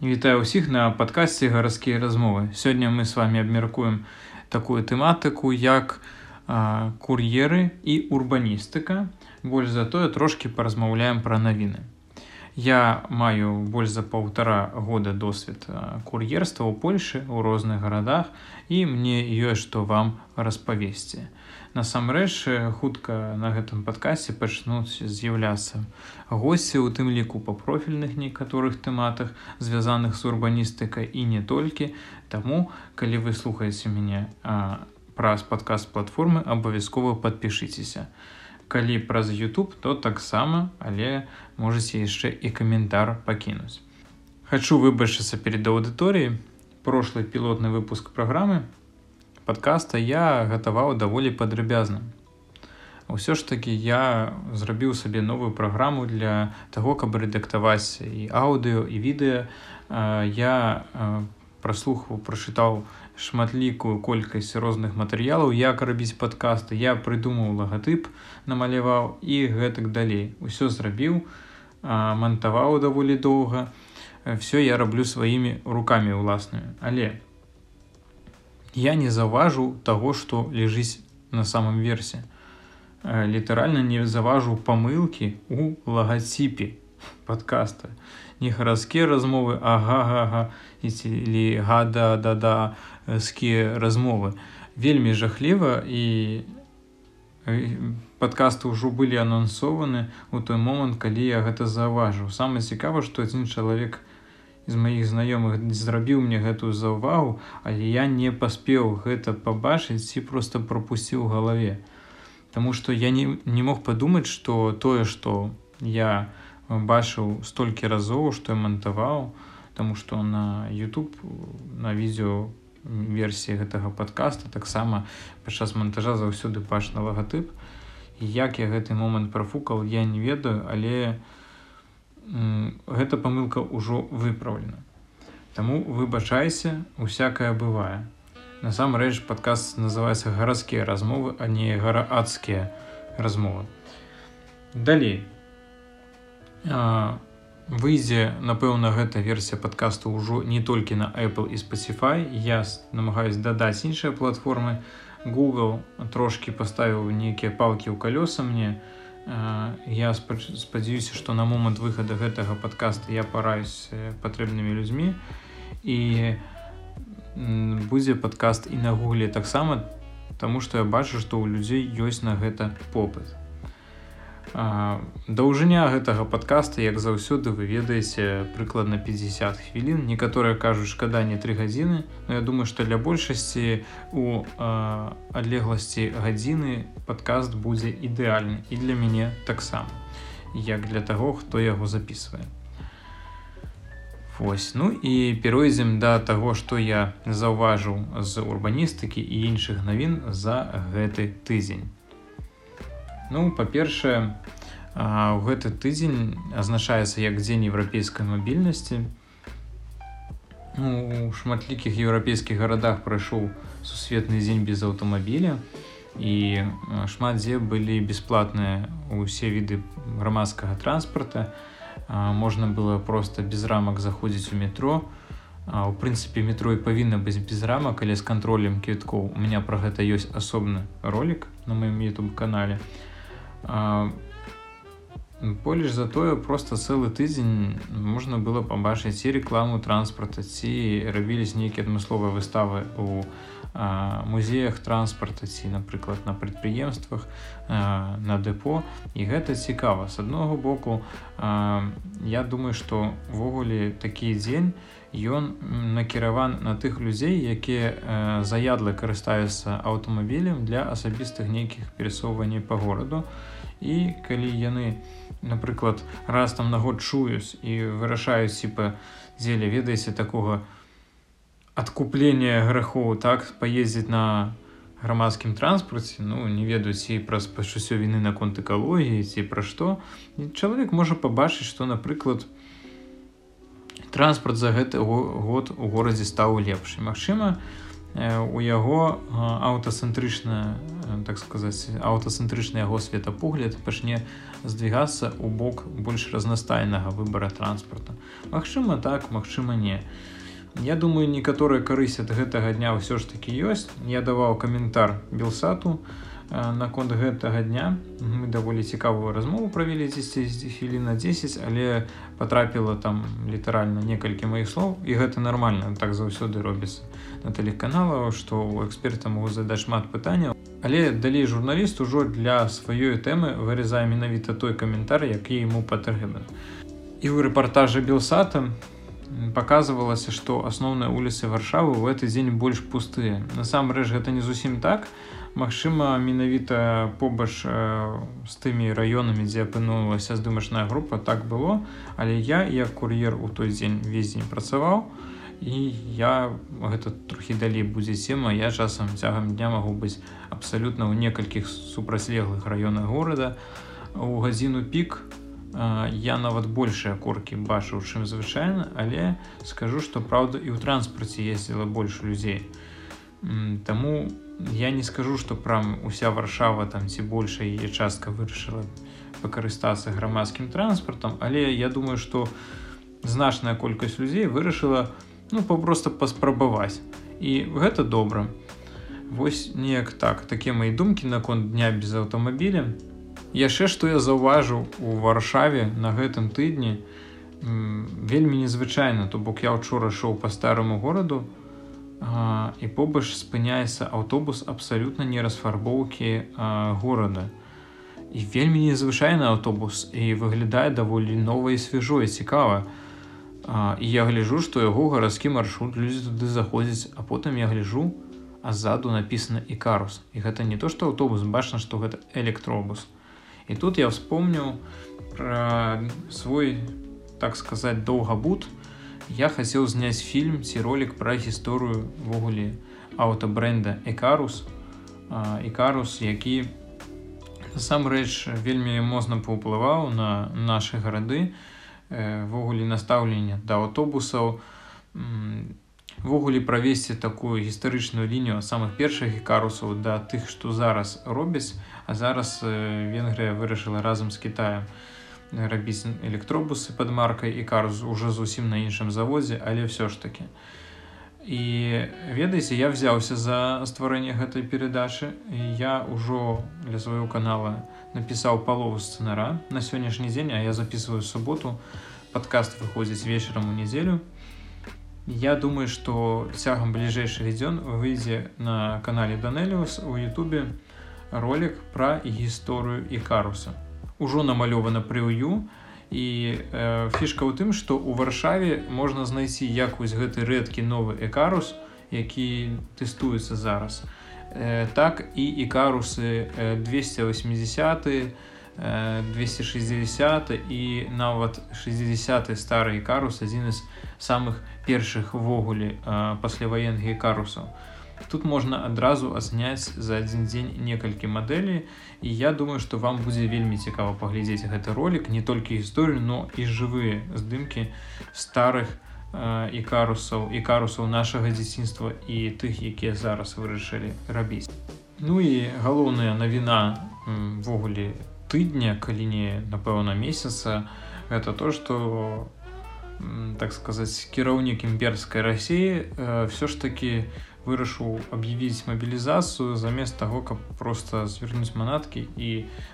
Вітаю ўсіх на падкасці гарадскія размовы. Сёння мы з вами абмяркуем такую тэматыку, як кур'еры і урбаністыка. Больш затое трошкі паразмаўляем пра навіны. Я маю больш за паўтара года досвед кур'ерства ў Польшы ў розных гарадах і мне ёсць што вам распавесці. Насамрэч хутка на гэтым падкасе пачнуць з'яўляцца госці у тым ліку па профільных некаторых тэматах звязаных з урбаністыкай і не толькі. Таму калі вы слухаеце мяне праз падказ платформы абавязкова подпішыцеся калі праз YouTube то таксама але можете яшчэ і каментар пакінуць хочу выбачыцца перед аўдыторыяй прошлый пілотны выпуск праграмы подкаста я гатаваў даволі падрабязна. Усё ж такі я зрабіў сабе новую праграму для таго, каб рэдактаваць і аўдыо і відэа. Я праслухаў, прачытаў шматлікую колькасць розных матэрыялаў, як рабіць падкасты. Я прыдумаў лагатып, намаляваў і гэтак далей. Усё зрабіў, мантаваў даволі доўга. Всё я раблю сваімі рукамі ўласнымі. Але я не заўважу таго што ляжыць на самом версе э, літаральна не заважу памылкі у лагаціпе подкаста не гарадскія размовы агагага ці гада дада скія размовы вельмі жахліва і падкасты ўжо былі анансованы у той момант калі я гэта заўважыў самае цікава што адзін чалавек з маіх знаёмых зрабіў мне гэтую заўвагу, але я не паспеў гэта пабачыць ці просто пропусціў галаве. Таму што я не, не мог падумаць, што тое, што я бачыў столькі разоў, што я мантаваў, Таму што на YouTube на відео версіі гэтага подкаста таксама падчас монтажа заўсёды бачна лагатып. Як я гэты момант прафукал, я не ведаю, але, гэта памылка ўжо выпраўлена. Таму выбачайся, усякае бывае. Насамрэч падказ называецца гарадскія размовы, а не гараадскія размовы. Далей выйдзе, напэўна, гэта версія падкасту ўжо не толькі на Apple і Spotify. Я намагаюсь дадаць іншыя платформы. Google трошки паставіў нейкія палкі ў калёса мне, я спадзяюся што на момант выхада гэтага подкаста я параюсь патрэбнымі людзьмі і будзе падкаст і на гугле. Таксама таму што я бачу што ў людзей ёсць на гэта попыт даўжыня гэтага подкаста як заўсёды вы ведаеце прыкладна 50 хвілін. Некаторыя кажуць шкада не три гадзіны. Но я думаю что для большасці у адлегласці гадзіны подкаст будзе ідэальны. І для мяне таксама. Як для таго хто яго записывае Вось. Ну і перайдзем да таго што я заўважыў з урбаністыкі і іншых навін за гэты тыдзень Ну па-першае, у гэты тыдзень азначаецца як дзень еўрапейскай мабільнасці. Ну, у шматлікіх еўрапейскіх гарадах прайшоў сусветны дзень без аўтамабіля і шмат дзе былі бясплатныя ўсе віды грамадскага транспарта. Можна было проста без рамак заходзіць у метро. У прынцыпе метро і павінна быць без рамак, але з кантролем квіткоў у меня пра гэта ёсць асобны ролик на маім youtube канале. Поліж затое просто цэлы тыдзень можна было пабачыць і рэкламу транспарта ці рабіліся нейкія адмысловыя выставы у музеях транспарта ці напрыклад на прадпрыемствах на дэпо. І гэта цікава. З аднаго боку я думаю што ввогуле такі дзень ён накіраван на тых людзей якія заядлы карыстаюцца аўтамабілем для асабістых нейкіх перасоўванняў па гораду. І калі яны напрыклад раз там на год чуюць і вырашаюць типа дзеля ведаеце такога адкуплення грахоў так паездзіць на грамадскім транспарце ну не ведаюць і праз пачуццё віны наконт экалогіі ці пра што чалавек можа пабачыць што напрыклад транспарт за гэты год у горадзе стаў лепш. Мачыма у яго аўтацэнтрычна так сказаць аўтацэнтрычны яго светапогляд пачне здвигацца ў бок больш разнастайнага выбара транспарта. Магчыма так магчыма не. Я думаю некаторыя карысць ад гэтага дня ўсё ж такі ёсць. Я даваў каментар белсату наконт гэтага дня мы даволі цікавую размову правялі 10 хвілін на 10 але потрапіла там літаральна некалькі маіх слоў і гэта нормально так заўсёды робіцца на тэлеканалаў што у эксперта могу задаць шмат пытанняў. Але далей журналіст ужо для сваёй тэмы вырезае менавіта той каментар які ему патрэбен. І ў рэпартажы белсата показывалася што асноўныя вуліцы варшавы ў гэты дзень больш пустыя. Насамрэч гэта не зусім так Магчыма менавіта побач з тымі раёнамі дзе апынулася здымачная група так было. Але я як кур'ер у той дзень весь дзень працаваў і я гэта трохі далей будзе сема я часам цягам дня магу быць абсалютна ў некалькіх супрацьлеглых раёнах горада. У гадзіну пік я нават большыя коркі бачыў чым звычайна але скажу што праўда і ў транспарце ездзіла больш людзей. Таму я не скажу што прям уся варшава там ці большая яе частка вырашыла пакарыстацца грамадскім транспартам але я думаю што значная колькасць людзей вырашыла ну попросту паспрабаваць. І гэта добра. Восьось неяк так. Такія мои думкі наконт дня без аўтамабіля. Яшчэ што я заўважыў у варшаве на гэтым тыдні вельмі незвычайна. То бок я учора шоў по старому гораду а, і побач спыняецца аўтобус абсалютна не расфарбоўкі горада. І вельмі незвычайны аўтобус і выглядае даволі новае свяжое цікава. І я гляжу што яго гарадскі маршрут людзі туды заходзяць а потым я гляжу а ззаду написано і карус і гэта не то што аўтобус бачна што гэта электробус. І тут я вспомніў про свой так сказать доўгабут я хацеў зняць фільм ці ролик пра гісторыю ввогуле аўтабренда экарус і карус які насамрэч вельмі моцна паўплываў на наши гарады ввогуле настаўлення да аўтобусаў. Ввогуле правесці такую гістарычную лінію самых першых карусаў да тых што зараз робяць а зараз венгрыя вырашыла разам з Китаем рабіць электробусы под маркай і карус уже зусім на іншым заводзе але ўсё ж таки. І ведаеце я взяўся за стварэнне гэтай перадачы я ўжо для свайго канала на напісаў палову сцэнара на сённяшні дзень а я записываю суботу. Подкаст выходзіць вечарам у нядзелю. Я думаю что цягам бліжэйшых дзён выйдзе на канале данеліус у Ютубе ролик пра гісторыю і каруса ужо намалёвана прыўю і э, фішка ў тым што у варшаве можна знайсці як вось гэты рэдкі новы экарус які тэстуецца зараз Э, так і ікарусы 280 260 і нават 60 стары ікарус адзін з самых першых ввогуле пасляваенгі карусаў тут можна адразу азняць за адзін дзень некалькі мадэлей і я думаю што вам будзе вельмі цікава паглядзець гэты ролик. Не толькі гісторыю но і жывыя здымкі старых у і карусаў і карусаў нашага дзяцінства і тых якія зараз вырашылі рабіць. Ну і галоўная навіна ввогуле тыдня калі не напэўна месяца это то что так сказаць кіраўнік імперскай рассіі все ж таки вырашыў аб'явіць мабілізацыю замест таго каб просто звернуць манаткі і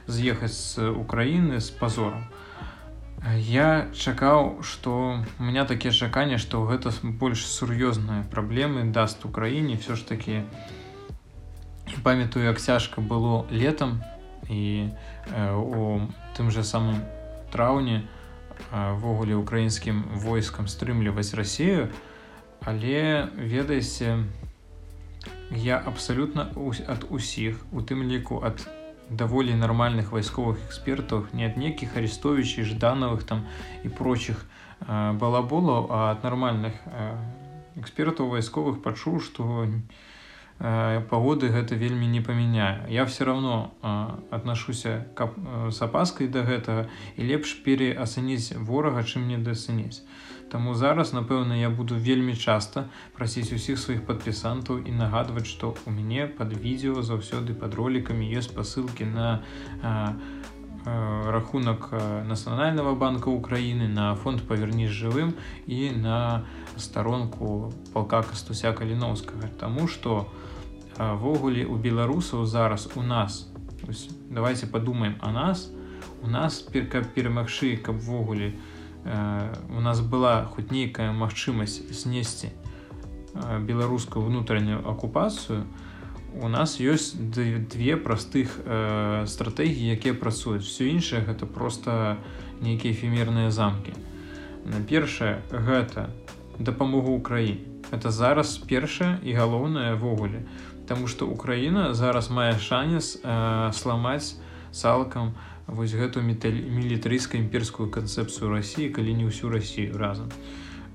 з'ехаць з украіны з пазором Я чакаў, што у меня такія чаканні, што гэта больш сур'ёзныя праблемы даст у краіне все ж такі памятаю, як цяжка было летом. І э, у тым же самым траўні ввогуле украінскім войскам стрымліваць Расію, але ведаеце, я абсалютна ад усіх, у тым ліку ад даволі нармальных вайсковых экспертаў не ад нейкіх арестовічай жданавых там і прочих э, балаболаў а ад нармальных э, экспертаў вайсковых пачуў што э, пагоды гэта вельмі не памяняе я все равно аднашуся каб с апаскай да гэтага і лепш переасаніць ворага чым не дасынець Таму зараз напэўна я буду вельмі часта прасіць усіх сваіх падпісантаў і нагадваць што у мяне пад відео заўсёды пад ролікамі ёсць спасылкі на а, рахунак нацыянального банка Украіны на фонд паверні жывым і на старонку палка кастуся каліновскага. Таму што ввогуле у беларусаў зараз у нас давайте подумаем о нас нас каб перамагчы каб ввогуле нас была хоць нейкая магчымасць знесці беларускую внутреннюю акупацыю у нас ёсць две простых э, стратэгіі якія працуюць. Все іншае гэта просто нейкія эфемерныя замкі. На першае гэта дапамогу Украіне. Это зараз першае і галоўнае ввогуле. Таму что Украіна зараз мае шанец э, сламаць цалкам вось гэту мілітарыйскую імперскую канцэпцыю Росіі калі не ўсю Росію разам.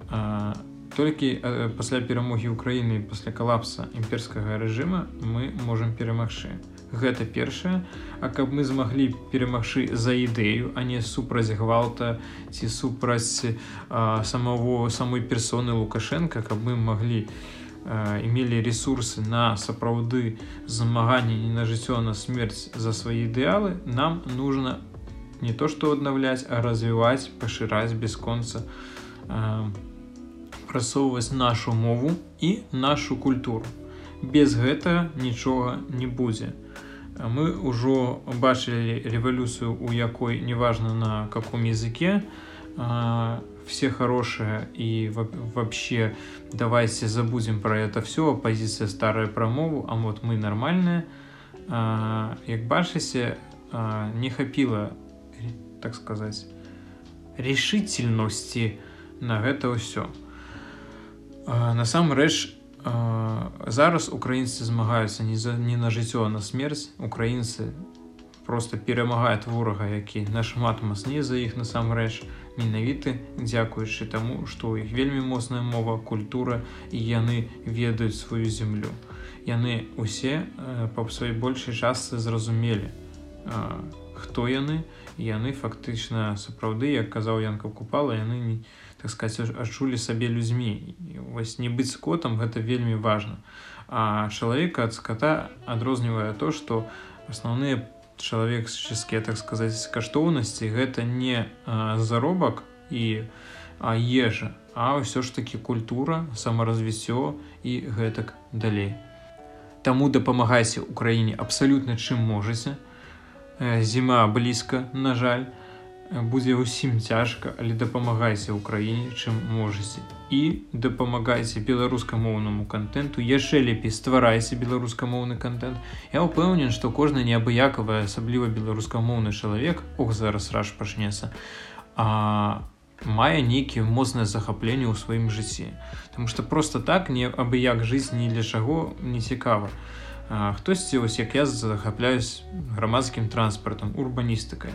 А, толькі э, пасля перамогі ўкраіны пасля калапса імперскага рэжыма мы можемм перамагчы. Гэта першае. А каб мы змаглі перамагчы за ідэю а не супраць гвалта ці супраць самого самой персоны лукашенко каб мы маглі імелі ресурсы на сапраўды змаганне не на жыццё на смерць за свае ідэалы нам нужно не то что аднаўляць а развіваць пашыраць бясконца по прасоўваць нашу мову і нашу культуру. Без гэтага нічога не будзе. Мы ўжо бачылі рэвалюцыю, у якой неважна на каком языке, все хорошие и вообще давайте забудем про это все позиция старая промову а вот мы нормальные як бачыце не хапіла так сказать решительности на гэта ўсё насамрэч зараз украінцы змагаюцца не за не на жыццё на смерць украінцы просто перамагаюць ворага які нашмат мацней за іх насамрэч. Менавіты дзякуючы таму што ў іх вельмі моцная мова культура і яны ведаюць сваю зямлю. Яны усе па сваёй большай частцы зразумелі хто яны. Яны фактычна сапраўды як казаў янка купала яны не так сказать адчулі сабе людзьмі. Вось не быць скотам гэта вельмі важно а чалавека ад скота адрознівае то что асноўныя чалавекческія так сказать каштоўнасці гэта не заробак і а ежа а ўсё ж таки культура саморазвіццё і гэтак далей. Таму дапамагайся краіне абсалютна чым можаце. Зіма блізка на жаль будзе ўсім цяжка, але дапамагайце ўкраіне, чым можаце. І дапамагайце беларускамоўнаму контенту, яшчэ лепей стварайце беларускамоўны контент. Я ўпэўнен, што кожны неабыякавы, асабліва беларускамоўны чалавек ох зараз раж пачнецца. Мае нейкія моцнае захапленне ў сваім жыцці. Таму што проста так не абы як жыць ні для чаго не цікава хтосьці ось як я захапляюсь грамадскім транспартам урбаністыкай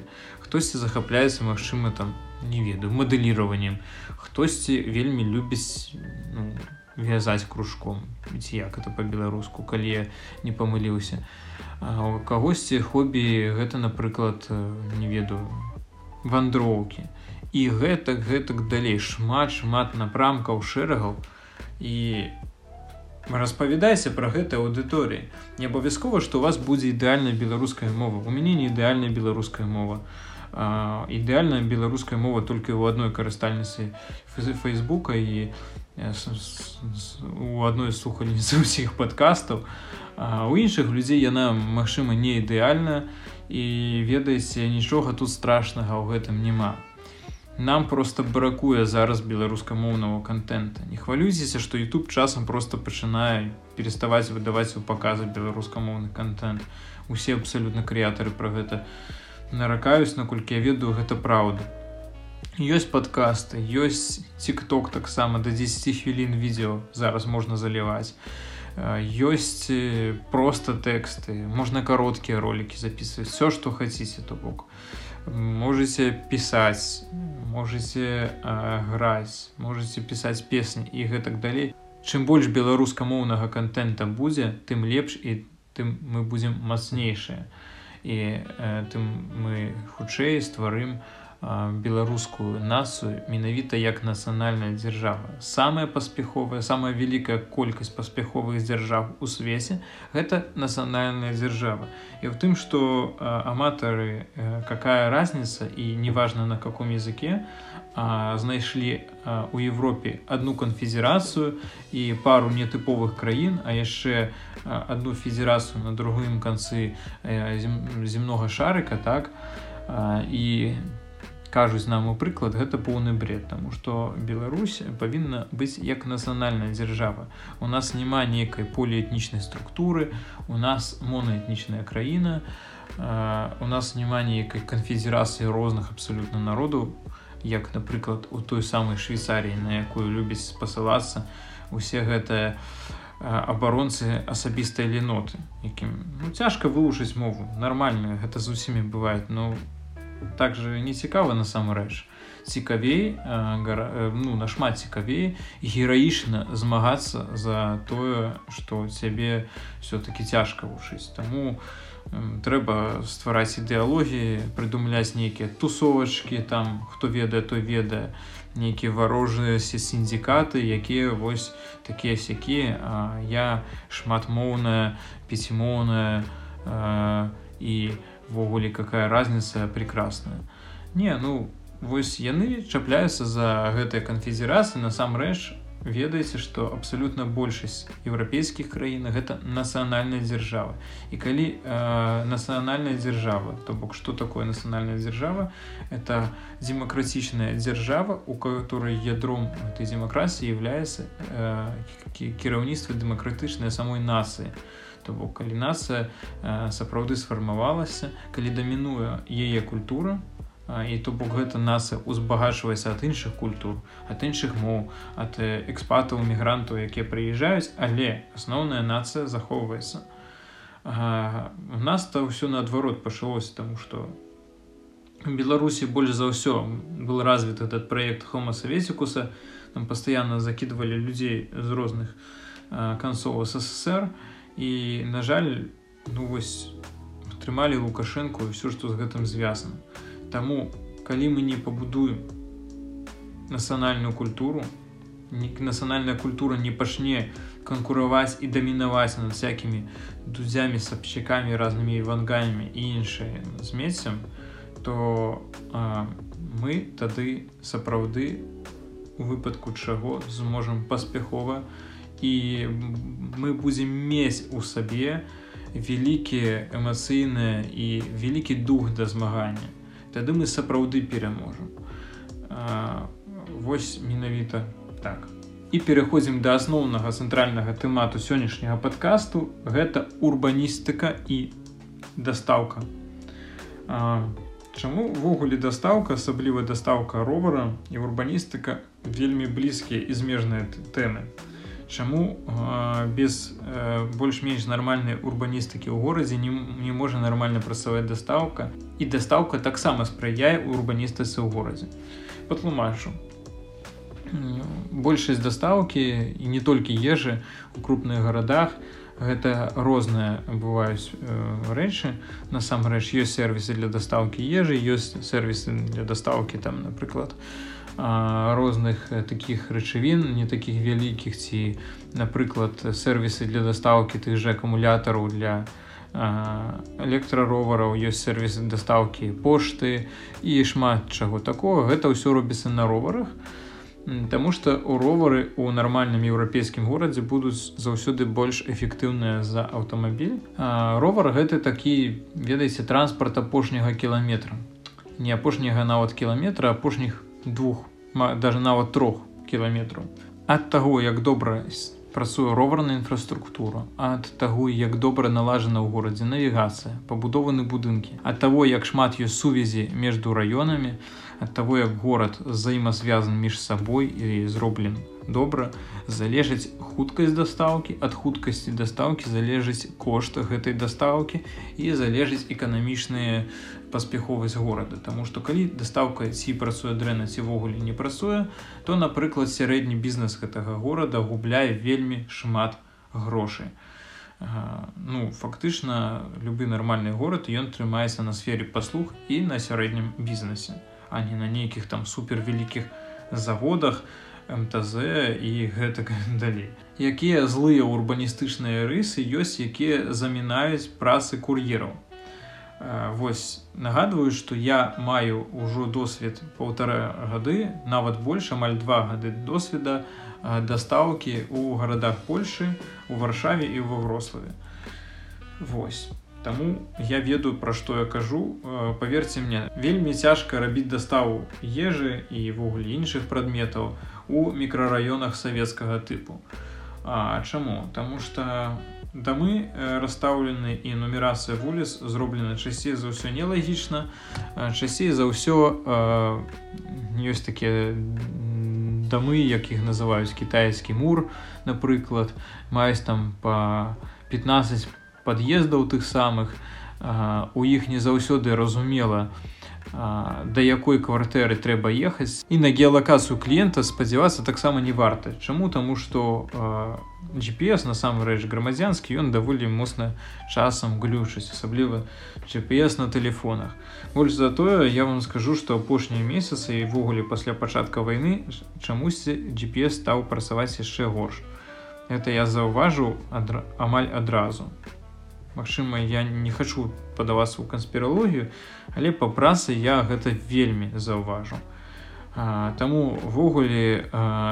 хтосьці захапляецца магчыма там не ведаю мадэліраваннем. Хтосьці вельмі любіць ну, вязаць кружком ці як это по-беларуску калі я не памыліўся. У кагосьці хобі гэта напрыклад не ведаю вандроўкі. І гэтак гэтак далей. Шмат шмат напрамкаў шэрагаў. І распавядайся пра гэта аўдыторыі. Не абавязкова што у вас будзе ідэальная беларуская мова. У мяне не ідэальная беларуская мова ідэальная беларуская мова толькі ў адной карыстальніцы фейсбука і у адной слухальніцы ўсіх падкастаў у іншых людзей яна магчыма не ідэальна і ведаеце нічога тут страшнага ў гэтым няма нам просто бракуе зараз беларускамоўнага контента. Не хвалюйцеся что youtube часам просто пачынае переставаць выдаваць у показы беларускамоўны контент. Усе абсалютна крэатары про гэта наракаюсь наколькі я ведаю гэта праўда. Ёсць подкасты ёсць тикток таксама до 10 хвілін відео зараз можна заліваць. Ёсць просто тэксты можна кароткія ролики записывать все что хаце то бок. Можете пісаць можете граць можете пісаць песні і гэтак далей. Чым больш беларускамоўнага контента будзе тым лепш і тым мы будзем мацнейшыя і тым мы хутчэй стварым беларускую нацыю менавіта як нацыянальная дзяржава. Самая паспяховая самая вялікая колькасць паспяховых дзяржав у свеце гэта нацыянальная дзяржава. І в тым что аматары какая разница і неважно на каком языке знайшлі у Европе одну канфедерацыю і пару нетыповых краін а яшчэ одну федерацыю на другім канцы земнога шарыка так і кажуць нам у прыклад гэта поўны бред тому что Беларусь павінна быць як нацыянальная дзяржава у нас няма нейкай поліэтнічнай структуры у нас монаэтнічная краіна у нас няма нейкай канфедерацыі розных абсалютна народу як напрыклад у той самай швейцаріі на якую любіць спасылацца усе гэтыя абаронцы асабістай леноты якім ну, цяжка вылучыць мову нармальная гэта з усімі бывает но ну, также не цікава насамрэч. Цікавей ну нашмат цікавей гераічна змагацца за тое что цябе все-таки цяжка вушыць таму трэба ствараць ідэалогіі прыдумляць нейкія тусовачки там хто ведае той ведае нейкія варожыя сіндзікаты якія вось такія сякія я шматмоўная пяцімоўная і у ввогуле какая разница прекрасная. Не ну вось яны чапляюцца за гэтыя канфедерацыі насамрэч ведаеце что абсолютно большасць еўрапейскіх краін гэта нацыянальная дзяржава. І калі э, нацыянальная дзяржава то бок что такое нацыянальная дзяржава? Это демократичная дзяржава у которой ядром этой демократии является э, кіраўніцтва дэмакратычная самой нацыі. То То бок калі нацыя сапраўды сфармавалася, калі дамінуе яе культура, і то бок гэта нацыя узбагачваецца ад іншых культур, ад іншых моў, ад экспатаў мігрантаў, якія прыязджаюць, але асноўная нацыя захоўваецца. У нас то ўсё наадварот пачалося, таму што Беларусі больш за ўсё был развіт этот проект хомасаветикуса, там пастаянна закидывалі людзей з розных канцоў ССР, і на жаль ну вось атрымалі лукашэнку і все што з гэтым звязана Таму калі мы не пабудуем нацыянальную культуру нацыянальная культура не пачне канкураваць і дамінаваць над всякімі дудзямі сапчакамі разнымі вангамі і іншыя змецем то а, мы тады сапраўды у выпадку чаго зможам паспяхова і мы будзем мець у сабе вялікія эмацыйныя і вялікі дух да змагання тады мы сапраўды пераможам. Восьось менавіта так. І пераходзім да асноўнага цэнтральнага тэмату сённяшняга падкасту. Гэта урбаністыка і дастаўка. Чаму ўвогуле дастаўка асабліва дастаўка ровара і урбаністыка вельмі блізкія і змежныя тэмы Чаму э, без э, больш-менш нармальнай урбаністыкі ў горадзе не, не можа нармальна працаваць дастаўка і дастаўка таксама спрыяе урбаністыцы ў горадзе. Патлумачу. Большасць дастаўкі і не толькі ежы у крупных гарадах, Гэта розныя бываюць э, рэчы. Насамрэч ёсць сервісы для дастаўкі ежы, ёсць сервісы для дастаўкі там, напрыклад, розных таких рэчывін не таких вялікіх ці напрыклад сервісы для дастаўкі тых же акумулятараў для электраровараў ёсць сервісы дастаўкі пошты і шмат чаго такого. Гэта ўсё робіцца на роварах Таму што у ровары у нармальным еўрапейскім горадзе будуць заўсёды больш эфектыўныя за аўтамабіль. Ровар гэта такі ведаеце транспарт апошняга кіламетра. Не апошняга нават кіламетра апошніх двух даже нават трох кіламетраў ад таго як добра працуе роварная інфраструктура ад таго як добра налажана ў горадзе навігацыя пабудованы будынкі ад таго як шмат ёсць сувязі между раёнамі ад таго як горад взаемазвязан між сабой і зроблен добра залежыць хуткасць дастаўкі ад хуткасці дастаўкі залежыць кошт гэтай дастаўкі і залежыць эканамічныя паспяховасць горада Таму што калі дастаўка ці працуе дрэнна цівогуле не працуе то напрыклад сярэдні бізнес гэтага горада губляе вельмі шмат грошай. Ну фактычна любы нармальны горад ён трымаецца на сфере паслуг і на сярэднім бізнесе а не на нейкіх там супервялікіх заводах мтз і гэтак далей. Якія злыя урбаністычныя рысы ёсць якія замінаюць працы кур'ераў Вось нагадваю што я маю ўжо досвед полтора гады нават больш амаль два гады досведа дастаўкі ў гарадах Польшы у варшаве і ва врославе. Вось. Таму я ведаю пра што я кажу. Паверце мне вельмі цяжка рабіць заставу ежы і ввогуле іншых прадметаў у мікрараёнах савецкага тыпу. А чаму? Таму что дамы э, расстаўлены і нумерацыя вуліц зроблена часцей за ўсё нелагічна часцей за ўсё ёсць такія дамы якіх называюць кітайскі мур напрыклад маюць там по 15 пад'ездаў тых самых у іх не заўсёды разумела да якой кватэры трэба ехаць. І на геалакацыю кліента спадзявацца таксама не варта. Чаму? Таму что GPS насамрэч грамадзянскі ён даволі моцна часам глючыць асабліва GPS на телефонах. Больш затое я вам скажу что апошнія месяцы івогуле пасля пачатка войны чамусьці GPS стаў працаваць яшчэ горш. Это я заўважу адра... амаль адразу. Магчыма я не хочу падавацца ў канспіралогію але па працы я гэта вельмі заўважу Таму ввогуле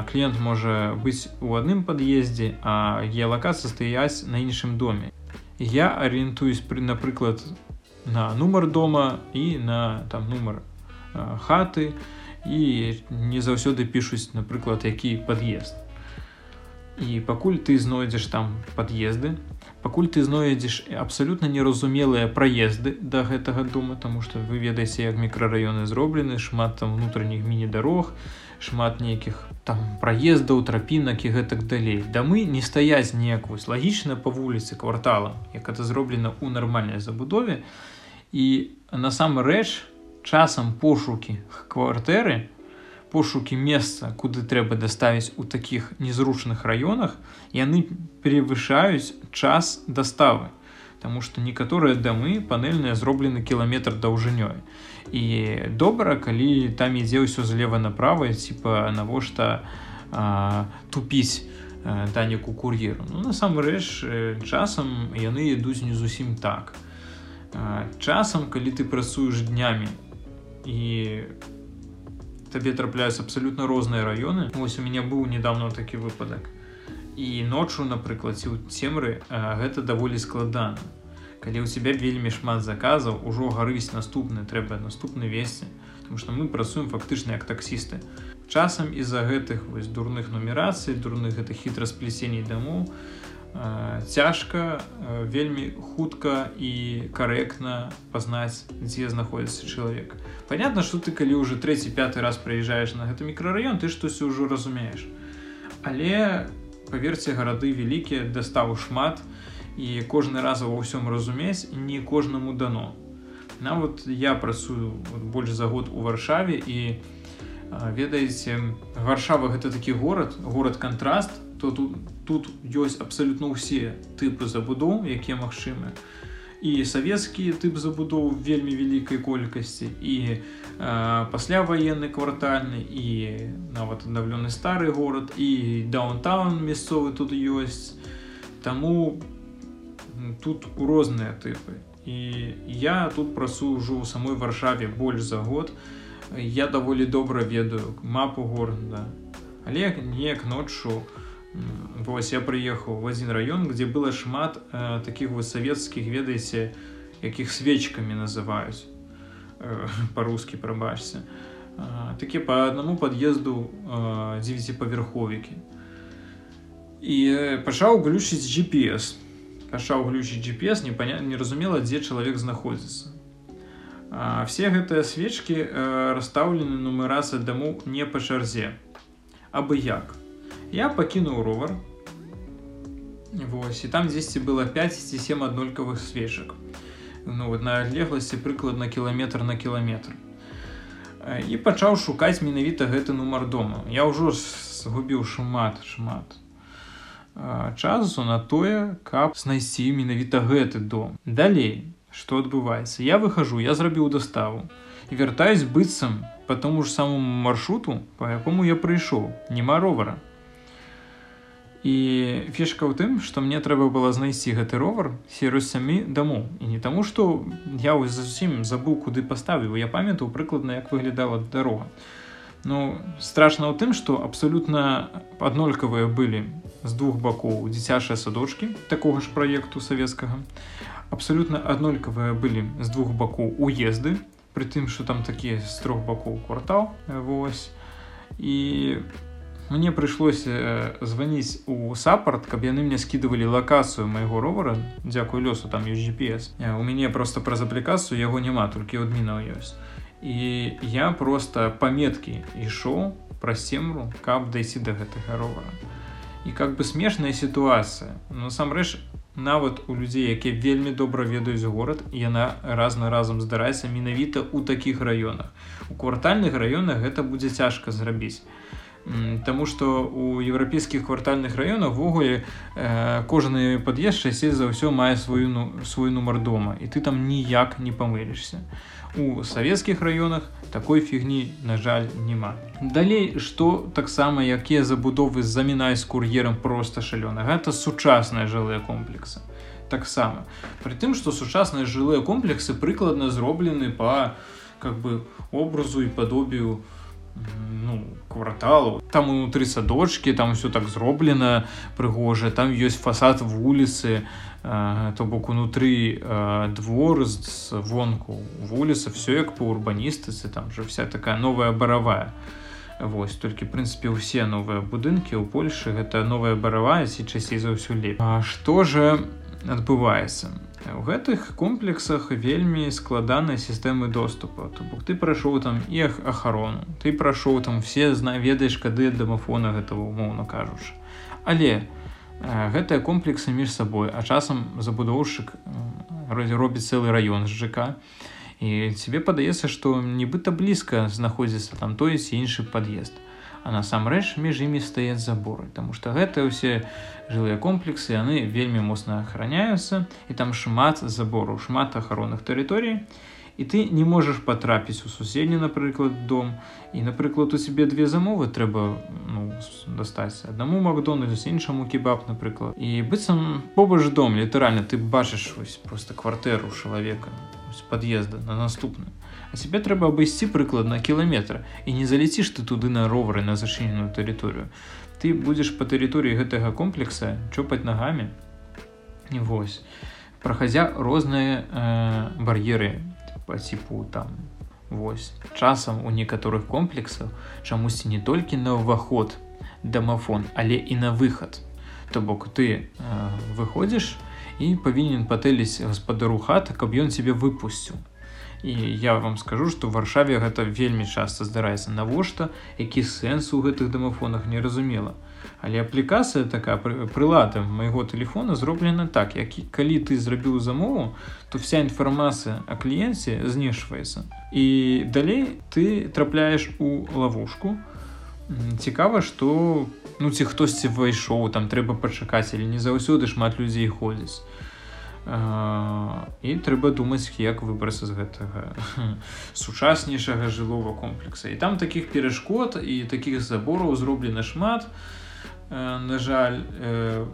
кліент можа быць у адным пад'ездзе а геалакацыя стаяць на іншым доме. Я арыентуюсь пры напрыклад на нумар дома і на там нумар хаты і не заўсёды пішуць напрыклад які пад'езд. І пакуль ты знойдзеш там пад'езды пакуль ты знойдзеш абсалютна неразумелыя праезды да гэтага дома тому что вы ведаеце як мікрараёны зроблены шмат там унутраніх міні-дарог шмат нейкіх там праездаў трапінак і гэтак далей. Дамы не стаяць неяк вось лагічна па вуліцы квартала як это зроблена ў нармальнай забудове. І насамрэч часам пошукі кватэры пошукі месца куды трэба даставіць у такіх незручных раёнах яны перевышаюць час доставы Таму что некаторыя дамы панельныя зроблены кіламетр даўжынёй. І добра калі там ідзе ўсё злева направа типа навошта тупіць даніку кур'еру. Ну, насамрэч часам яны ідуць не зусім так. Часам калі ты працуеш днямі і табе трапляюць абсалютна розныя раёны. Вось у мяне быў недавно такі выпадак і ночу напрыклад ці ў цемры гэта даволі складана. Калі ў цябе вельмі шмат заказаў ужо гарыць наступны трэба наступны весці. Потому что мы працуем фактычна як таксісты. Часам з-за гэтых вось дурных нумерацый дурных гэтых хітрасплесеней дамоў цяжка вельмі хутка і карэктна пазнаць дзе знаходіцца чалавек. Понятно что ты калі уже третий пятый раз прыязджаешь на гэты мікрараён ты штось ўжо разумееш. Але паверце гарады вялікія даставу шмат і кожны раз ва ўсём разумець не кожнаму дано. Нават я працую больш за год у варшаве і ведаеце варшава гэта такі горад город кантраст то тут тут ёсць абсалютна ўсе тыпы забудоў якія магчымыя і савецкі тып забудоў вельмі вялікай колькасці і э, пасля ваенны квартальны і нават аднаўлены стары горад і даунтаун мясцовы тут ёсць таму тут розныя тыпы і я тут працую ўжо ў самой варшаве больш за год. Я даволі добра ведаю. Мапу горада але неяк ноччу у Вось я прыехаў в один раён, где было шмат э, таких вот савецкіх ведаеце, якіх свечкамі называюць э, по-рускі прабачся. Э, такі по аднаму пад'езду э, дзевяціпавярховікі. І э, пачаў глючыць GPS. Пачаў глючыць GPS, непоня... неразумела, дзе чалавек знаходзіцца. Все гэтыя свечкі э, расстаўлены нумерацыя дамоў не па чарзе, абы як я пакінуў ровар Вось і там дзесьці было 5 ці 7 аднолькавых свечак ну, вот на адлегласці прыкладна кіламетр на кіламетр і пачаў шукаць менавіта гэты нумар дома. Я ўжо згубіў шмат шмат часу на тое каб знайсці менавіта гэты дом. Далей что адбываецца? Я выхожу я зрабіў доставу і вяртаюсь быццам по тому ж самому маршруту по якому я прыйшоў. Нема ровара і фішка ў тым што мне трэба было знайсці гэты ровар серыю самі дамоў. І не таму што я зусім забыў куды паставіў я памятаў прыкладна як выглядала дарога. Ну страшна ў тым што абсалютна аднолькавыя былі з двух бакоў дзіцячыя садочки такога ж праекту савецкага. Абсалютна аднолькавыя былі з двух бакоў уезды пры тым што там такія з трох бакоў квартал восьось і мне прыйшлося э, званіць у саппарт каб яны мне скідывалі лакацыю майго ровара. Дзякую лёсу там ёсць GPS у мяне просто праз аплікацыю яго няма толькі адмінаў ёсць. І я просто паметкі ішоў праз семру каб дайсці до гэтага ровара. І как бы смешная сітуацыя. Насамрэч нават у людзей якія вельмі добра ведаюць горад яна раз на разам здараецца менавіта ў такіх раёнах. У квартальных раёнах гэта будзе цяжка зрабіць Таму што у еўрапейскіх квартальных раёнах ввогуле кожны пад'езд часцей за ўсё мае сваю ну, свой нумар дома і ты там ніяк не памылішся. У савецкіх раёнах такой фігні, на жаль, няма. Далей, што таксама якія забудовы замінаюць кур'ерам проста шалёна. Гэта сучасныя жылыя комплексы. Таксама. Пры тым, што сучасныя жылыя комплексы прыкладна зроблены па как бы образу і падобію, ну, кварталу. Там унутры садочки там все так зроблена прыгожа там ёсць фасад вуліцы то бок унутры двор з вонку вуліца все як по урбаністыцы там же вся такая новая баравая. Вось толькі прынцыпе ўсе новыя будынкі ў Польшы гэта новая баравая ці часцей за ўсё леп А што же адбываецца У гэтых комплексах вельмі складаныя сістэмы доступа. То бок ты прайшоў там і ахарону. Ты прайшоў там все ведаеш кады дамафона гэтага умоўна кажучы. Але э, гэтыя комплексы між сабой, а часам забудоўшчык робіць цэлы раён з ЖК. І цябе падаецца, што нібыта блізка знаходзіцца там той ці іншы пад'езд а насамрэч між імі стаяць заборы Таму што гэтыя ўсе жылыя комплексы яны вельмі моцна ахраняюцца і там шмат забору шмат ахаронных тэрыторый. І ты не можаш патрапіць у суседні напрыклад дом. І напрыклад у себе две замовы трэба ну, дастаць. Аднаму макдональдс іншаму кебаб напрыклад. І быццам побач дом літаральна ты бачыш вось просто кватэру чалавека пад'езда на наступную тебе трэба абысці прыкладна кіламетра і не залеціш ты туды на ровары на зачыненую тэрыторыю ты будзеш па тэрыторыі гэтага комплекса чопаць нагамі і вось прахадзя розныя э, бар'еры по типу там вось часам у некаторых комплексах чамусьці не толькі на ўваход дамафон але і на выхад то бок ты э, выходзіш і павінен патэліць гаспадару хата каб ён тебе выпусціў і я вам скажу что варшаве гэта вельмі часто здараецца. Навошта? Які сэнс у гэтых дамафонах неразумела але аплікацыя такая прылада майго телефона зроблена так. Які калі ты зрабіў замову то вся інфармацыя о кліенце знешваецца. І далей ты трапляеш у лавушку цікава что ну ці хтосьці ўвайшоў там трэба пачакаць или не заўсёды шмат людзей ходзіць і трэба думаць як выбрацца з гэтага сучаснейшага жылого комплекса. І там таких перашкод і таких забораў зроблена шмат. На жаль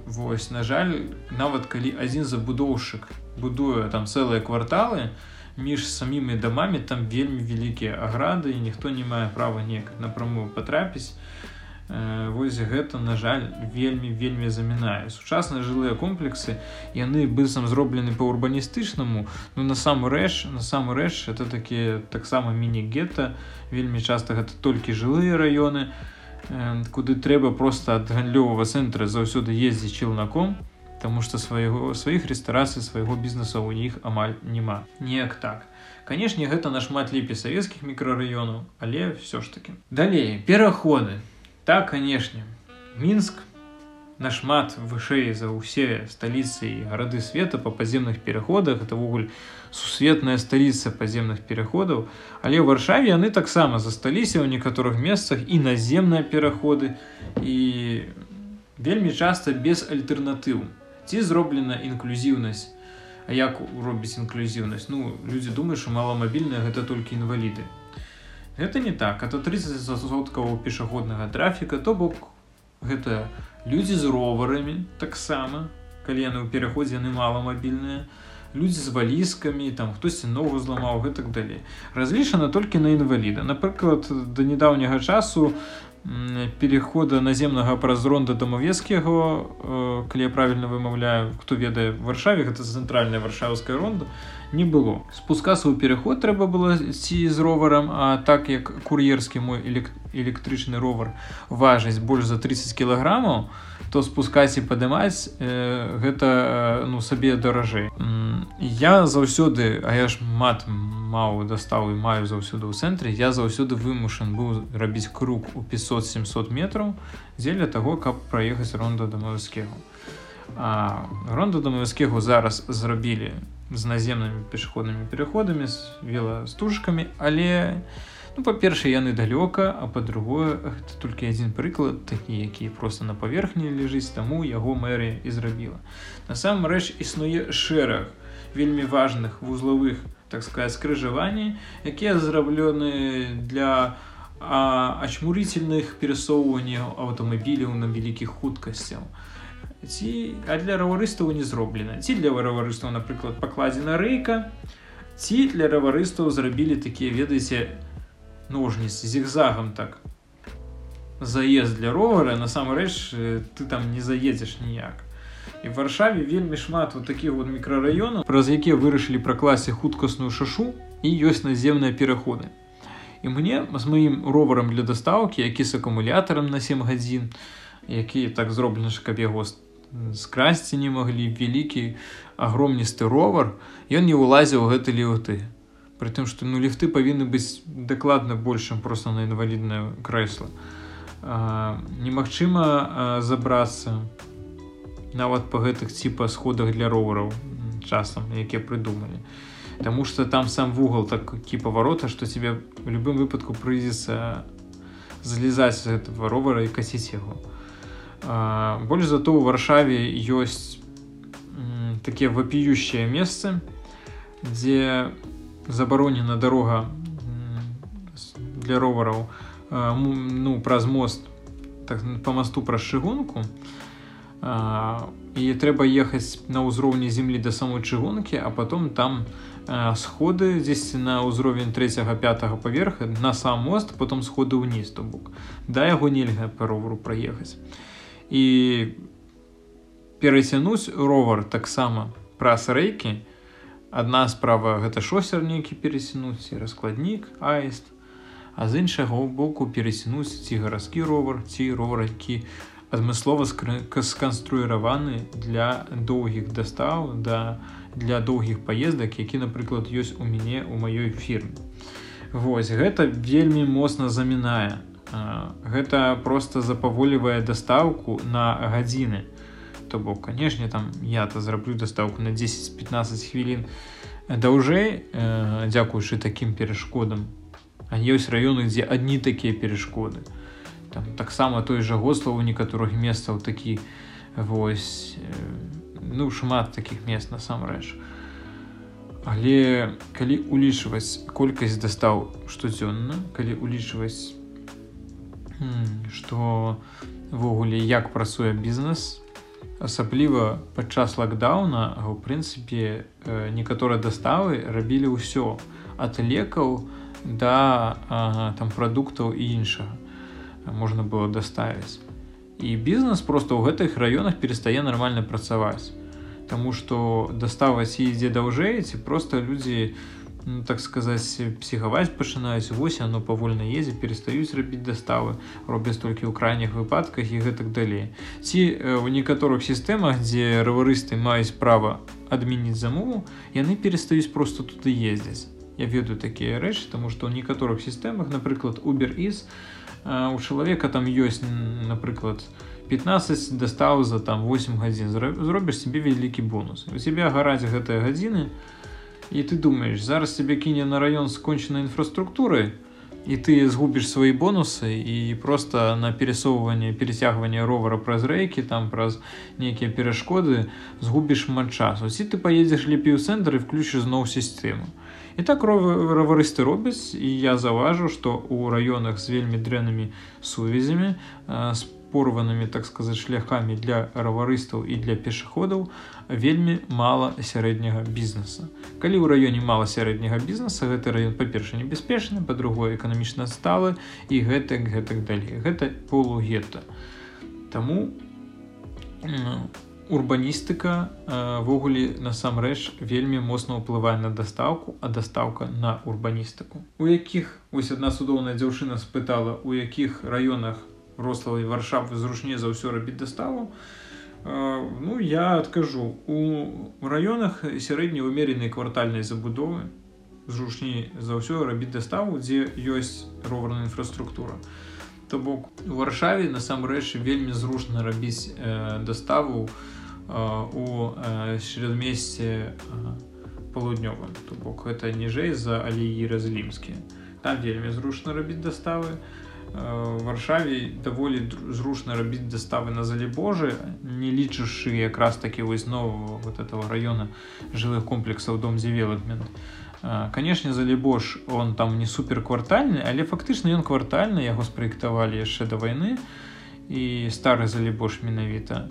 вось на жаль нават калі адзін забудоўшчык будуе там цэлыя кварталы між самімі дамамі там вельмі вялікія аграды і ніхто не мае права неяк напрамую патрапіць Вось гэта на жаль вельмі вельмі замінае. Сучасныя жылыя комплексы яны быццам зроблены по урбаністычнаму ну насамрэч насамрэч это такія таксама міні-гета. Вельмі часта гэта толькі жылыя раёны куды трэба просто ад гандлёвага цэнтра заўсёды ездзіць челнаком Таму што свайго сваіх рэстарацый свайго бізнеса у іх амаль няма. Неяк так. Канешне гэта нашмат лепей савецкіх мікрараёнаў але все ж таки далей пераходы Так, канешне, Мінск нашмат вышэй за ўсе сталіцы і гарады света па падземных пераходах это ввогуль сусветная сталіца падземных пераходаў але ў варшаве яны таксама засталіся ў некаторых месцах і наземныя пераходы і вельмі часта без альтэрнатыў ці зроблена інклюзіўнасць А як робіць інклюзіўнасць ну людзі думаюць што маламабільныя гэта толькі інваліды гэта не так это 30соткаў пешаходнага трафіка то бок гэта людзі з роварамі таксама калі яны ў пераходзе яны маламабільныя людзі з валіскамі там хтосьці ногу зламаў гэтак далей. Разлічана толькі на інваліда. Напрыклад да нядаўняга часу перехода наземнага праз ронда дамавецкіго э, калі я правильно вымаўляю хто ведае варшаве гэта цэнтральная варшаўская ронда не было. Спускацца ў пераход трэба было ці з роварам а так як кур'ерскі мой электрычны ровар важыць больш за 30 кілаграмаў то спускаць і падымаць э, гэта э, ну сабе даражэй я заўсёды а я ж мат маў дастаў і маю заўсёды ў цэнтры я заўсёды вымушан быў рабіць круг у 500-700 метраў дзеля таго каб праехаць ронда да маўскегу ронда да маўскегу зараз зрабілі з наземнымі пешаходнымі пераходамі з веластужкамі але Ну, па-першае, яны далёка, а па-другое, гэта толькі адзін прыклад, такі, які проста на паверхні ляжыць, таму яго мэрыя і зрабіла. Насамрэч існуе шэраг вельмі важных вузлавых, так сказать, скрыжаванні, якія зраблены для ачмурительных перасоўванняў аўтамабіляў на вялікіх хуткасцяў. Ці, а для раварыстаў не зроблена. Ці для раварыстаў, напрыклад, пакладзена рэйка, ці для раварыстаў зрабілі такія, ведаеце, ножніц зігзагам так. Заезд для ровара насамрэч ты там не заедзеш ніяк. І варшаве вельмі шмат вот таких вот мікрараёнаў праз якія вырашылі пракласе хуткасную шашу і ёсць наземныя пераходы. І мне з маім роварам для дастаўкі які з акумулятарам на 7 гадзін які так зроблены каб яго скрасці не маглі вялікі агромністы ровар ён не ўлазіў гэты літы При тым, што ну, ліфты павінны быць дакладна большым проста на інваліднае крэсла. Немагчыма забрацца нават па гэтых ціпа сходах для ровараў часам, якія прыдумалі. Таму што там сам вугал такі паварота, што тебе в любым выпадку прыйдзецца залезаць з этого ровара і касіць яго. Больш зато ў варшаве ёсць такія вапіющыя месцы, дзе забаронена дорога для ровараў ну праз мост так, по мосту праз чыгунку і трэба ехаць на ўзроўні землі да самой чыгункі а потом там сходы дзесьці на ўзровень 3 5 паверха на сам мост потом сходы ўніз то бок. Да яго нельга по ровару праехаць і перацянуць ровар таксама праз рэйкі. Адна справа гэта шосер нейкі пересінуць ці раскладнік аіст. А з іншага боку пересінуць ці гарадскі ровар ці ровар які адмыслова сканструіраваны для доўгіх дастаў да для доўгіх паездак які напрыклад ёсць у мяне у маёй фірме. Вось гэта вельмі моцна замінае гэта просто запаволівае дастаўку на гадзіны. То бок канешне там я то зраблю дастаўку на 10-15 хвілін даўжэй э, дзякуючы такім перашкодам. А ёсць раёны дзе адні такія перашкоды. Там таксама той жа госла у некаторых месцаў такі вось э, ну шмат таких мест насамрэч. Але калі улічваць колькасць дастаў штодзённа калі улічваць што ввогуле як працуе бізнес асабліва падчас лакдауна у прынцыпе некаторыя заставы рабілі ўсё ад лекаў да а, там прадуктаў і іншага. Можна было даставіць. І бізнес просто ў гэтых раёнах перастае нармальна працаваць. Таму што даставаць ідзе даўжэй ці просто людзі не ну, так сказаць псіхаваць пачынаюць вось оно павольна ездзе перастаюць рабіць доставы робяць толькі ў крайніх выпадках і гэтак далей. Ці ў некаторых сістэмах дзе раварысты маюць права адмініць замову яны перастаюць просто туды ездзяць я ведаю такія рэчы тому што ў некаторых сістэмах напрыклад убер is у чалавека там ёсць напрыклад 15 дастаў за там 8 гадзін зробіш себе вялікі бонус. У себя гараць гэтыя гадзіны то і ты думаешь зараз тебе кіне на район скончанай інфраструктуры і ты згубіш свае бонусы і просто на пересоўванне перецягванне ровара праз рэйкі там праз нейкія перашкоды згубіш шмат часу ці ты поедзеш лепей у цэнтр і включыш зноў сістэму і так раварысты робяць і я заўважу што у раёнах з вельмі дрэннымі сувязямі з порванымі так сказаць шляхамі для раварыстаў і для пешаходаў вельмі мала сярэдняга бізнеса. Калі ў раёне мала сярэдняга бізнеса гэты раён па-перша небяспечны па-другое эканамічна сталы і гэтак гэтак далей. Гэта полугета Таму урбаністыка ввогуле насамрэч вельмі моцна ўплывае на дастаўку а дастаўка на урбаністыку. У якіх вось адна цудоўная дзяўчына спытала у якіх раёнах рославай варшавы зручней за ўсё рабіць даставу. Ну я адкажу. У раёнах сярэдняй умеренай квартальнай забудовы зручней за ўсё рабіць даставу дзе ёсць роварная інфраструктура. То бок у варшаве насамрэч вельмі зручна рабіць даставу у средмесце палуднёвым. То бок гэта ніжэй за алеі разлімскія. Там вельмі зручна рабіць даставы. а варшаве даволі зручна рабіць доставы на залі Божы не лічышы якраз такі вось нового вот этого района жылых комплексаў дом дзевелопмент канешне залібош он там не супер квартальны але фактычна ён квартальны яго спраектавалі яшчэ да вайны і стары залібош менавіта.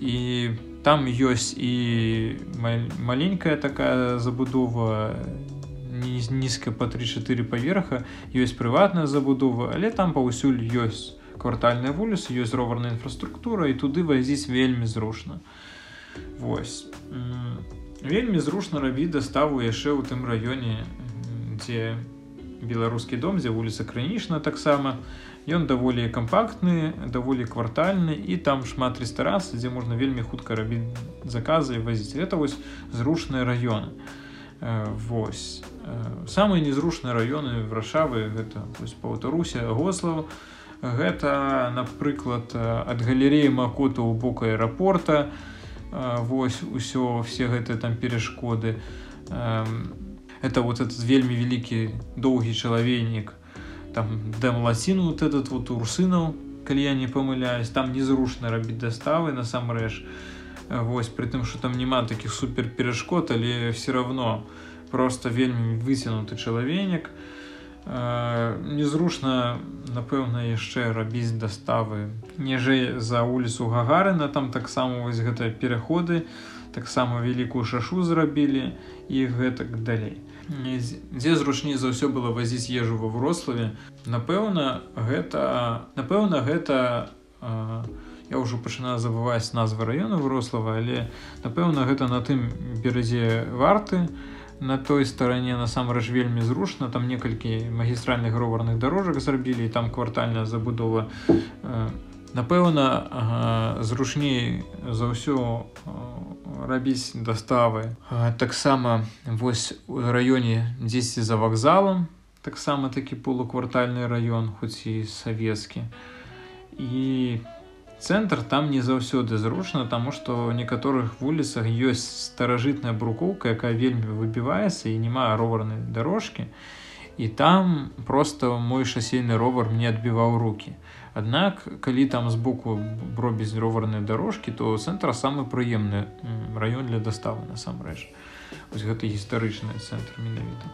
І там ёсць і маленькая такая забудова нізка по 3-4 паверха ёсць прыватная забудова але там паўсюль ёсць квартальная вуліца ёсць роварная інфраструктура і туды вазіць вельмі зручна Вось. Вельмі зручна рабіць даставу яшчэ ў тым раёне дзе беларускі дом дзе вуліца крынічна таксама. Ён даволі кампактны даволі квартальны і там шмат рэстарацый дзе можна вельмі хутка рабіць заказы вазіць. Это вось зручныя раёны Вось. Самыя незручныя раёны варшавы гэта паўтаруся гослаў. Гэта напрыклад ад галереі макота ў бок аэрапорта. Вось усё все гэтыя там перашкоды. Это вот этот вельмі вялікі доўгі чалавейнік. Там дэм лаціну вот этот вот урсынаў калі я не памыляюсь. Там незручна рабіць даставы насамрэч вось при тым что там няма таких супер перашкод але все равно просто вельмі выцянуты чалавенік. Незручна напэўна яшчэ рабіць даставы. Ніжэй за вуліцу гагарына там таксама вось гэтыя пераходы таксама вялікую шашу зрабілі і гэтак далей. Дзе зручней за ўсё было вазіць ежу ва врославе? Напэўна гэта напэўна гэта а, я ўжо пачынаю забываць назвы раёна вырослава але напэўна гэта на тым беразе варты. На той старане насамрэч вельмі зручна там некалькі магістральных роварных дарожак зрабілі там квартальная забудова. Напэўна зручней за ўсё рабіць даставы. Таксама вось у раёне дзесьці за вакзалам таксама такі полуквартальны раён хоць і савецкі. І по цэнтр там не заўсёды зручна таму што некаторых вуліцах ёсць старажытная брукоўка якая вельмі выбіваецца і няма роварнай дорожкі і там просто мой шасейны ровар мне адбіваў руки Аднак калі там збоку робіць роварныя дорожкі то цэнтр самы прыемны раён для доставы насамрэч. Ось гэты гістарычны цэнтр менавіта.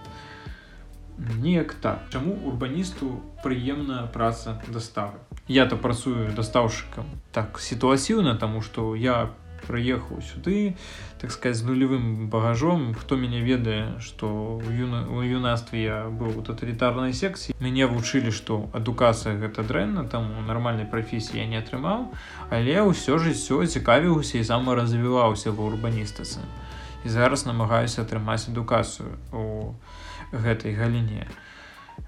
Неяк так. Чаму урбаністу прыемная праца доставы я-то працую дастаўшчыкам так сітуацыўна таму што я прыехаў сюды так сказать з нулевым багажом. Хто мяне ведае што у юна у юнацтве я быў у таталітарнай секцыі мяне вучылі што адукацыя гэта дрэнна там нармальнай прафесіі я не атрымаў але ўсё жыццё цікавіўся і самаразвіваўся ва урбаністыцы і зараз намагаюся атрымаць адукацыю у гэтай галіне а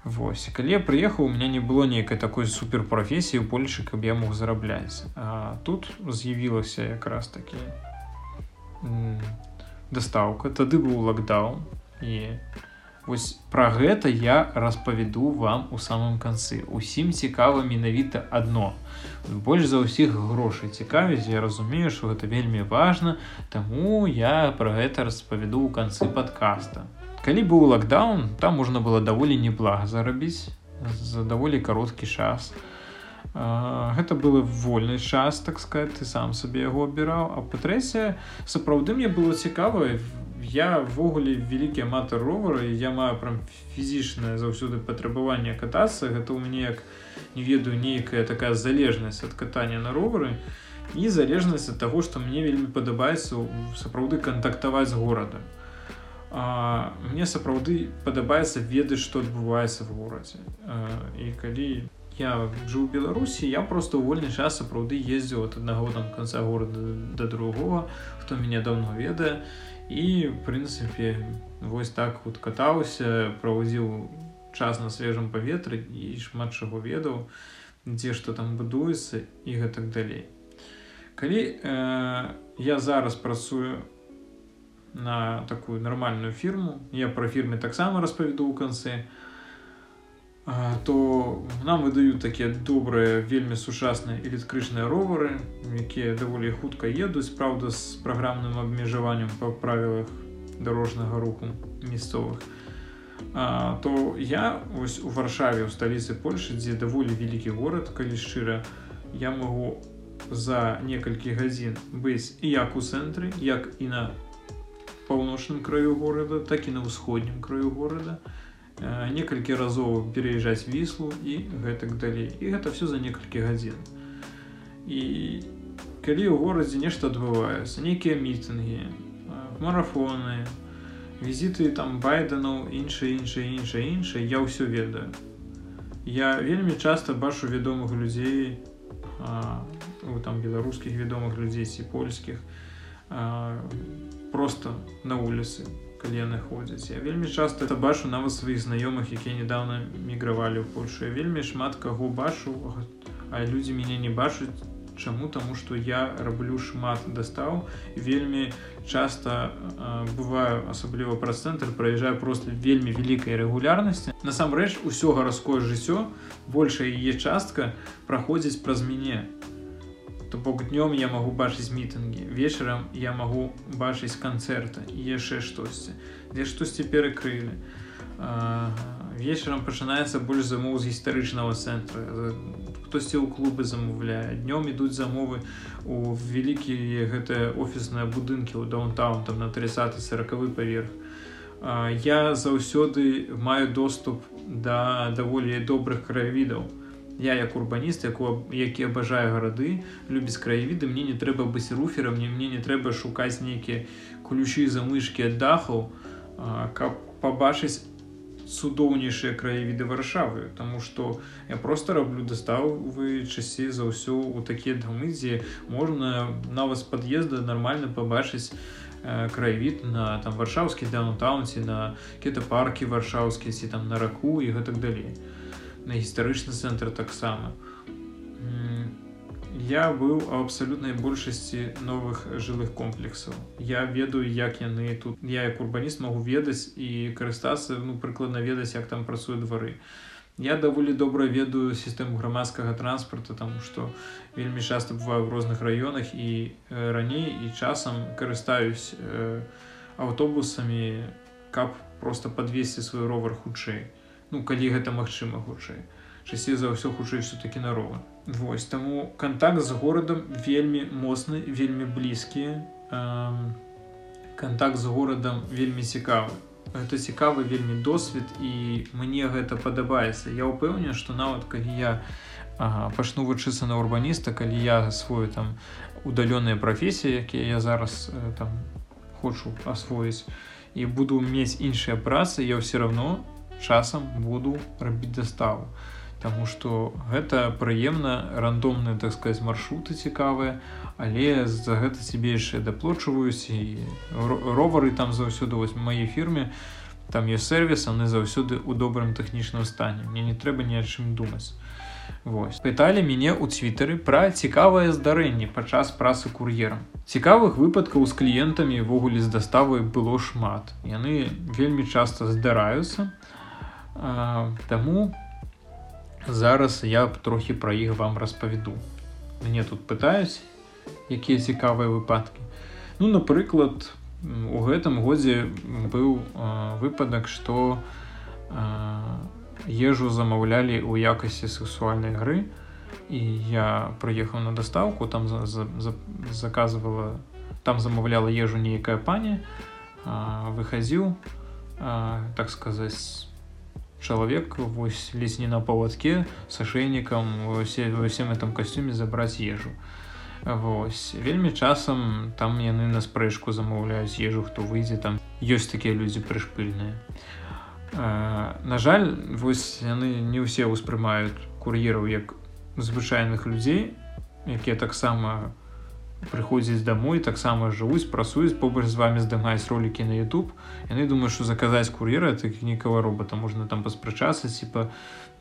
Вось калі я прыехаў у меня не было нейкай такой суперпрафесіі ў Польшы каб я мог зарабляць а тут з'явілася якраз такі дастаўка тады быў лакдаун і вось пра гэта я распавяду вам у самым канцы усім цікава менавіта адно больш за ўсіх грошай цікавіць я разумею што гэта вельмі важна таму я пра гэта распавяду ў канцы подкаста калі быў лакдаун там можна было даволі неблага зарабіць за даволі кароткі час. Гэта было вольны час так сказать ты сам сабе яго абіраў. А па-трэцяе сапраўды мне было цікава я ввогуле вялікі аматар ровара я маю прям фізічнае заўсёды патрабаванне катацца. Гэта ў мяне як не ведаю нейкая такая залежнасць ад катання на ровары і залежнасць ад таго што мне вельмі падабаецца сапраўды кантактаваць з горадам А, мне сапраўды падабаецца ведаць што адбываецца в горадзе. І калі я жыў беларусі я просто вольны час сапраўды ездзіў от аднаго там канца горада да другого хто мяне давно ведае. І прынцыпе вось так вот катаўся праводзіў час на свежым паветры і шмат чаго ведаў дзе што там будуецца і гэтак далей. Калі э, я зараз працую у на такую нармальную фірму я про фірме таксама распавяду ў канцы то нам выдаюць такія добрыя вельмі сучасныя электрычныя ровары якія даволі хутка едуць праўда з праграмным абмежаваннем па правілах дарожнага руху мясцовых то я ось у варшаве ў сталіцы польльши дзе даволі вялікі горад калі шчыра я магу за некалькі гадзін быць як у цэнтры як і на паўночным краю горада так і на ўсходнім краю горада некалькі разоў пераязджаць віслу і гэтак далей. І гэта все за некалькі гадзін. І калі ў горадзе нешта адбываецца нейкія мітынгі марафоны візіты там байданаў іншае іншае іншае іншае я ўсё ведаю. Я вельмі часта бачу вядомых людзей там беларускіх вядомых людзей ці польскіх просто на вуліцы калі яны ходзяць я вельмі часто это бачу нават сваіх знаёмых якія недавно мігравалі ў Польшу. Я вельмі шмат каго бачу а людзі мяне не бачаць. Чаму? Таму што я раблю шмат дастаў. Вельмі часта бываю асабліва праз цэнтр праязджаю просто вельмі вялікай рэгулярнасці. Насамрэч усё гарадское жыццё большая яе частка праходзіць праз мяне то бок днём я магу бачыць мітынгі вечарам я магу бачыць канцэрта яшчэ штосьці. Дзе штосьці перакрылі. Вечарам пачынаецца больш замоў з гістарычнага цэнтра. Хтосьці ў клубы замаўляе днём ідуць замовы у вялікія гэтыя офісныя будынкі ў даунтаун там на 30 сороквы паверх. Я заўсёды маю доступ да даволі добрых краявідаў я як урбаніст яку які абажаю гарады любіць краявіды мне не трэба быць руферам мне мне не трэба шукаць нейкія ключы за мышки ад дахаў каб пабачыць цудоўнейшыя краявіды варшавы. Таму что я просто раблю дастаў вы часцей за ўсё у такія дамы дзе можна нават з пад'езда нормально пабачыць краявід на там варшаўскі даунтаунці на кета паркі варшаўскі ці там на раку і гэтак далей на гістарычны цэнтр таксама. Я быў у абсалютнай большасці новых жылых комплексаў. Я ведаю, як яны тут я як урбаніст могу ведаць і карыстацца ну, прыкладна ведаць, як там працуюць двары. Я даволі добра ведаю сістэму грамадскага транспарта, таму што вельмі часта бываю ў розных раёнах і э, раней і часам карыстаюсь э, аўтобусамі, каб проста падвесці свой ровар хутчэй ну калі гэта магчыма хутчэй. Часцей за ўсё хутчэй все-таки нарова Вось таму контакт з горадам вельмі моцны вельмі блізкі. Контакт з горадам вельмі цікавы. Это цікавы вельмі досвед і мне гэта падабаецца. Я ўпэўнен што нават калі я ага, пачну вучыцца на урбаніста калі я свою там удаленыя прафесіі якія я зараз там хочу асвоіць і буду мець іншыя працы я ўсё равно часам буду рабіць заставу. Таму што гэта прыемна рандомныя так сказать маршруты цікавыя але за гэта цябе яшчэ даплочваюць і ровары там заўсёды вось маёй фірме там ёсць сервіс яны заўсёды ў добрым тэхнічным стане. Мне не трэба ні чым думаць. Вось. Пыталі мяне ў цвітары пра цікавае здарэнне падчас працы кур'ерам. Цікавых выпадкаў з кліентамі ввогуле з даставай было шмат. Яны вельмі часта здараюцца Таму зараз я трохі пра іх вам распавяду. Мне тут пытаюць, якія цікавыя выпадкі. Ну, напрыклад, у гэтым годзе быў выпадак, што ежу замаўлялі ў якасці сексуальнай гры і я прыехаў на дастаўку там за, за, за, заказывала там замаўляла ежу нейкая пані выхадзіў так сказаць чалавек вось ледзь не на павадке с ашейнікам усім этом касцюме забраць ежу. Вось. Вельмі часам там яны на спрэчку замаўляюць ежу хто выйдзе там ёсць такія людзі прышпыльныя На жаль вось яны не ўсе ўспрымаюць кур'ераў як звычайных людзей якія таксама прыходзяць домой таксама жывуць працуюць побач з вами здымаюць ролики на YouTube. Яны думаюць что заказаць кур'ера так нікого робота можна там паспрачацца типа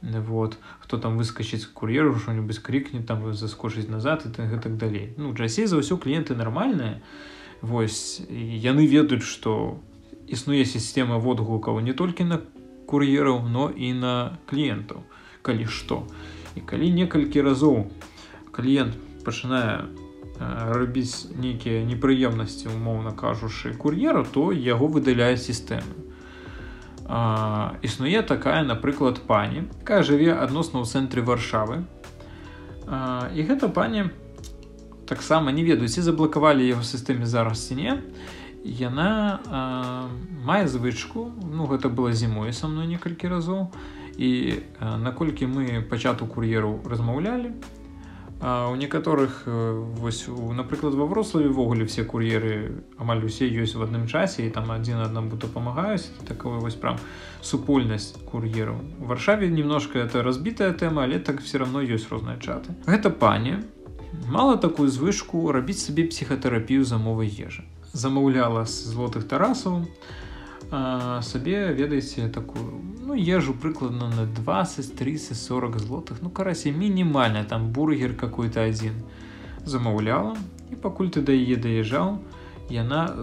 вот хто там выскочыць кур'еру что-нибудь крикне там заскочыць назад и так, так далей. Ну часей за ўсё кліенты нармальныя. Вось яны ведаюць что існуе сістэма водгукаў не толькі на кур'ераў но і на кліентаў калі што. І калі некалькі разоў кліент пачынае рабіць нейкія непрыемнасці умоўна кажучы кур'ера то яго выдаляе сістэмы. Існуе такая напрыклад пані якая жыве адносна ў цэнтры варшавы. А, і гэта пані таксама не ведаюць і заблакавалі яго сістэме зараз ці не. Яна а, мае звычку ну гэта было зімой са мной некалькі разоў і а, наколькі мы пачатку кур'еру размаўлялі А у некаторых вось напрыклад ва врославе ввогуле все кур'еры амаль усе ёсць в адным часе і там адзін аднаму дапамагаюць такое вось прям супольнасць кур'ераў. Варшаве немножко это разбітая тэма але так все равно ёсць розныя чаты. Гэта пані мала такую звычку рабіць сабе псіхатэрапію за мовай ежы. Замаўляла з злотых тарасаў сабе ведаеце такую ну ежу прыкладна на 20 30 40 злотых. Ну карасе мінімальна там бургер какой-то один замаўляла. І пакуль ты да яе даязджаў яна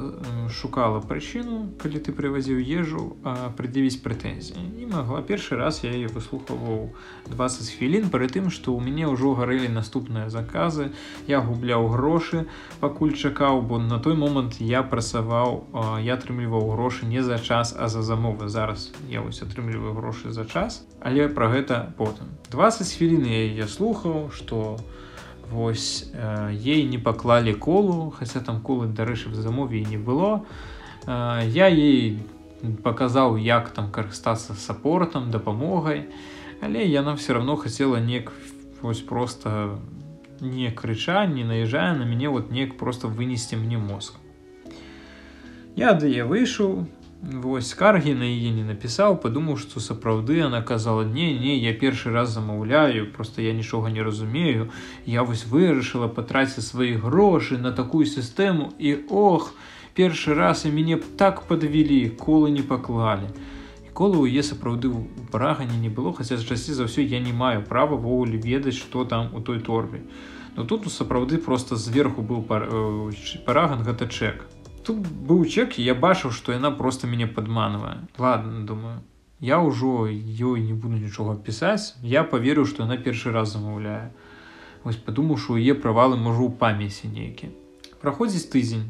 шукала прычыну калі ты прывазіў ежу прыдзівіць прэтэнзіі і магла першы раз я яе выслухаваў 20 хвілін пры тым што ў мяне ўжо гарэлі наступныя заказы я губляў грошы пакуль чакаў бо на той момант я працаваў я атрымліваў грошы не за час а за замовы зараз я вось атрымліваю грошы за час але пра гэта потым 20 хвілін я слухаў што у Вось э, ей не паклалі колу, хаця там колы дарэчы в замове не было. Я ей паказаў, як там карыстацца сапортам, дапамогай, Але яна все равно хацела неяк вось просто не крыча, не наезжая на мяне вот неяк просто вынесці мне мозг. Я да я выйшаў, Вось скаргі на яе не напісаў, падумаў, што сапраўды она казала не, не, я першы раз замаўляю, просто я нічога не разумею. Я вось вырашыла патраціць свае грошы на такую сістэму і ох, першы раз і мяне так падвялі, колы не паклалі. Колы ў е сапраўды ў парагані не было, хаця з часці за ўсё я не маю права воўлі ведаць, што там у той торбе. Но тут сапраўды просто зверху быў параган гэта чек тут быў чек я бачыў што яна просто мяне падманвае ладно думаю я ўжо ёй не буду нічога пісаць я поверыў што яна першы раз замаўляе вось падумаў що яе правалы можа ў памяці нейкі. Праходзіць тыдзень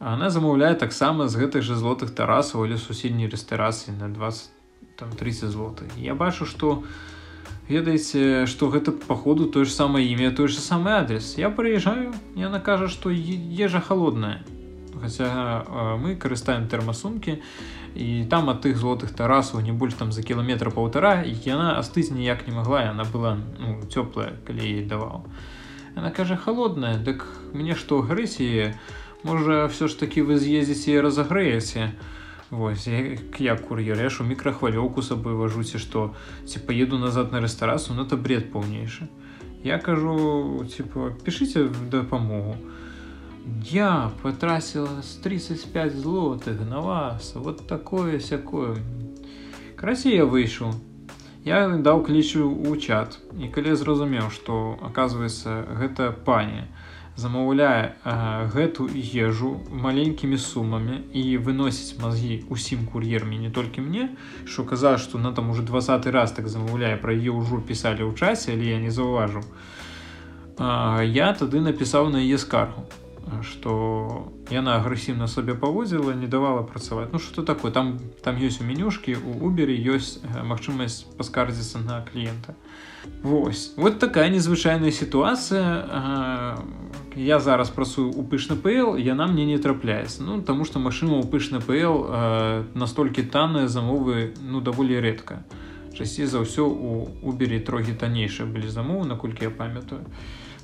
она замаўляе таксама з гэтых жа злотых тарасаў или суседняй рэстарацыі на 20 там 30 злотых я бачу что ведаеце что гэта походу тое ж самае імя той же самы адрес. Я прыязджаю яна кажа что ежа холодная хаця мы карыстаем тэрмасумкі і там ад тых злотых тарасаў не больш там за кіламетра паўтара яна астыць ніяк не магла яна была ну, цёплая калі ей даваў она кажа холодная дык мне што грысі можа все ж таки вы з'ездзіце і разагрэеце Вось я кур'ер яшу мікрахвалёўку сабой важуце што ці паеду назад на рэстарацыю ну это бред поўнейшы я кажу типа пішыце дапамогу я потратила с 35 злотых на вас вот такое сякое красе я выйшаў я даў клічу ў чат і калі зразумеў што оказывается гэта пані замаўляе гэту ежу маленькімі сумамі і выносіць мазгі усім кур'ермі не толькі мне що казаў што на там уже двадцаты раз так замаўляе пра яе ўжо пісалі ў часе але я не заўважыў я тады напісаў на яе скаргу что яна агрэсіўна сабе паводзіла не давала працаваць. Ну что такое. Там там ёсць у менюшкі у уберы ёсць магчымасць паскардзіцца на кліента Вось. Вот такая незвычайная сітуацыя я зараз працую у пышна пл яна мне не трапляецца Ну таму что машина у пышна пл настолькі танныя замовы ну даволі рэдка часцей за ўсё у уберы трохі таннейшыя былі замовы наколькі я памятаю.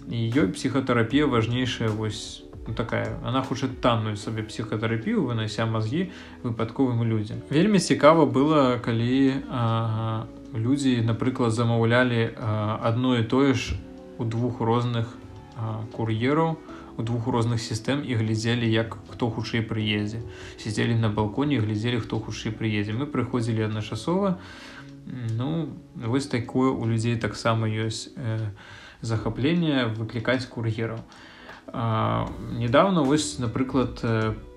І ёй псіхатэрапія важнейшая вось такая она хутчэй танную сабе псіхатэрапію вынася мазгі выпадковым людзям вельмі цікава было калі а, людзі напрыклад замаўлялі адно і тое ж у двух розных кур'ераў у двух розных сістэм і глядзелі як хто хутчэй прыездзе сидзелі на балконе глядзелі хто хутчэй прыездзе мы прыходзілі адначасова. Ну вось такое у людзей таксама ёсць э, захапленне выклікаць кур'ераў а недавно вось напрыклад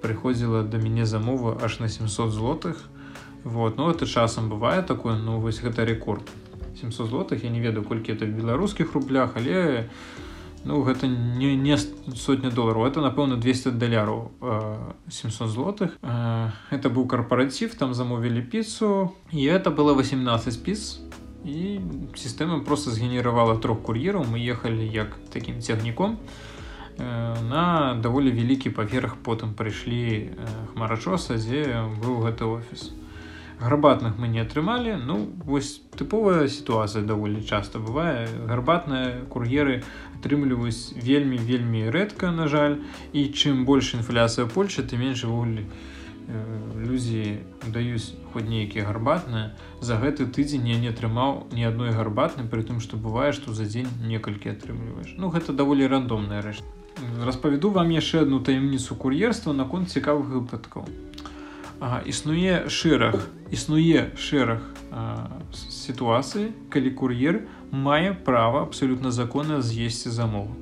прыходзіла да мяне замова аж на 700 злотых вот ну это часам бывае такое ну вось гэта рэкорд 700 злотых я не ведаю колькі это в беларускіх рублях але ну гэта не не сотня долларов это напэўна 200 даляраў 700 злотых. Это быў карпоратив там замовілі піцу і это было 18 спіс і сістэма просто згенеравала трох кур'ераў мы ехалі як таким цягніком і Э, на даволі вялікі паверх потым прыйшлі э, хмарачоса дзе быў гэты офіс гарбатных мы не атрымалі ну вось тыповая сітуацыя даволі часта бывае гарбатныя кур'еры атрымліваюць вельмі вельмі рэдка на жаль. І чым больш інфляцыя польчы ты менш волі э, людзі даюць хоць нейкія гарбатныя за гэты тыдзень я не атрымаў ні адной гарбатнай пры тым што бывае што за дзень некалькі атрымліваеш ну гэта даволі рандомная рэшта распавяду вам яшчэ одну таямніцу кур'ерства наконт цікавых выпадкаў. Існуе шэраг існуе шэраг сітуацыі калі кур'ер мае права абсалютна законна з'есці замову.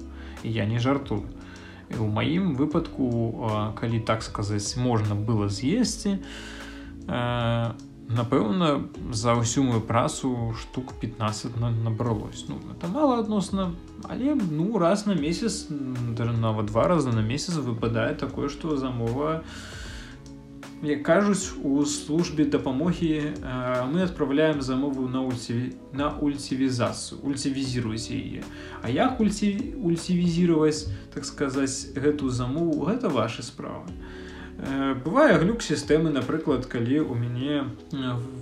Я не жартую. У маім выпадку калі так сказаць можна было з'есці напэўна за ўсю мою працу штук 15 набралось. Ну это мало адносна але ну раз на месяц даже нават два раза на месяц выпадае такое что замова як кажуць у службе дапамогі мы отправляем замову на ульці на ульцівізацыю ульцівізіруйце яе. А як ульці ульцівізировать так сказаць гэту замову? Гэта ваши справы а Э, бывае глюк сістэмы напрыклад калі у мяне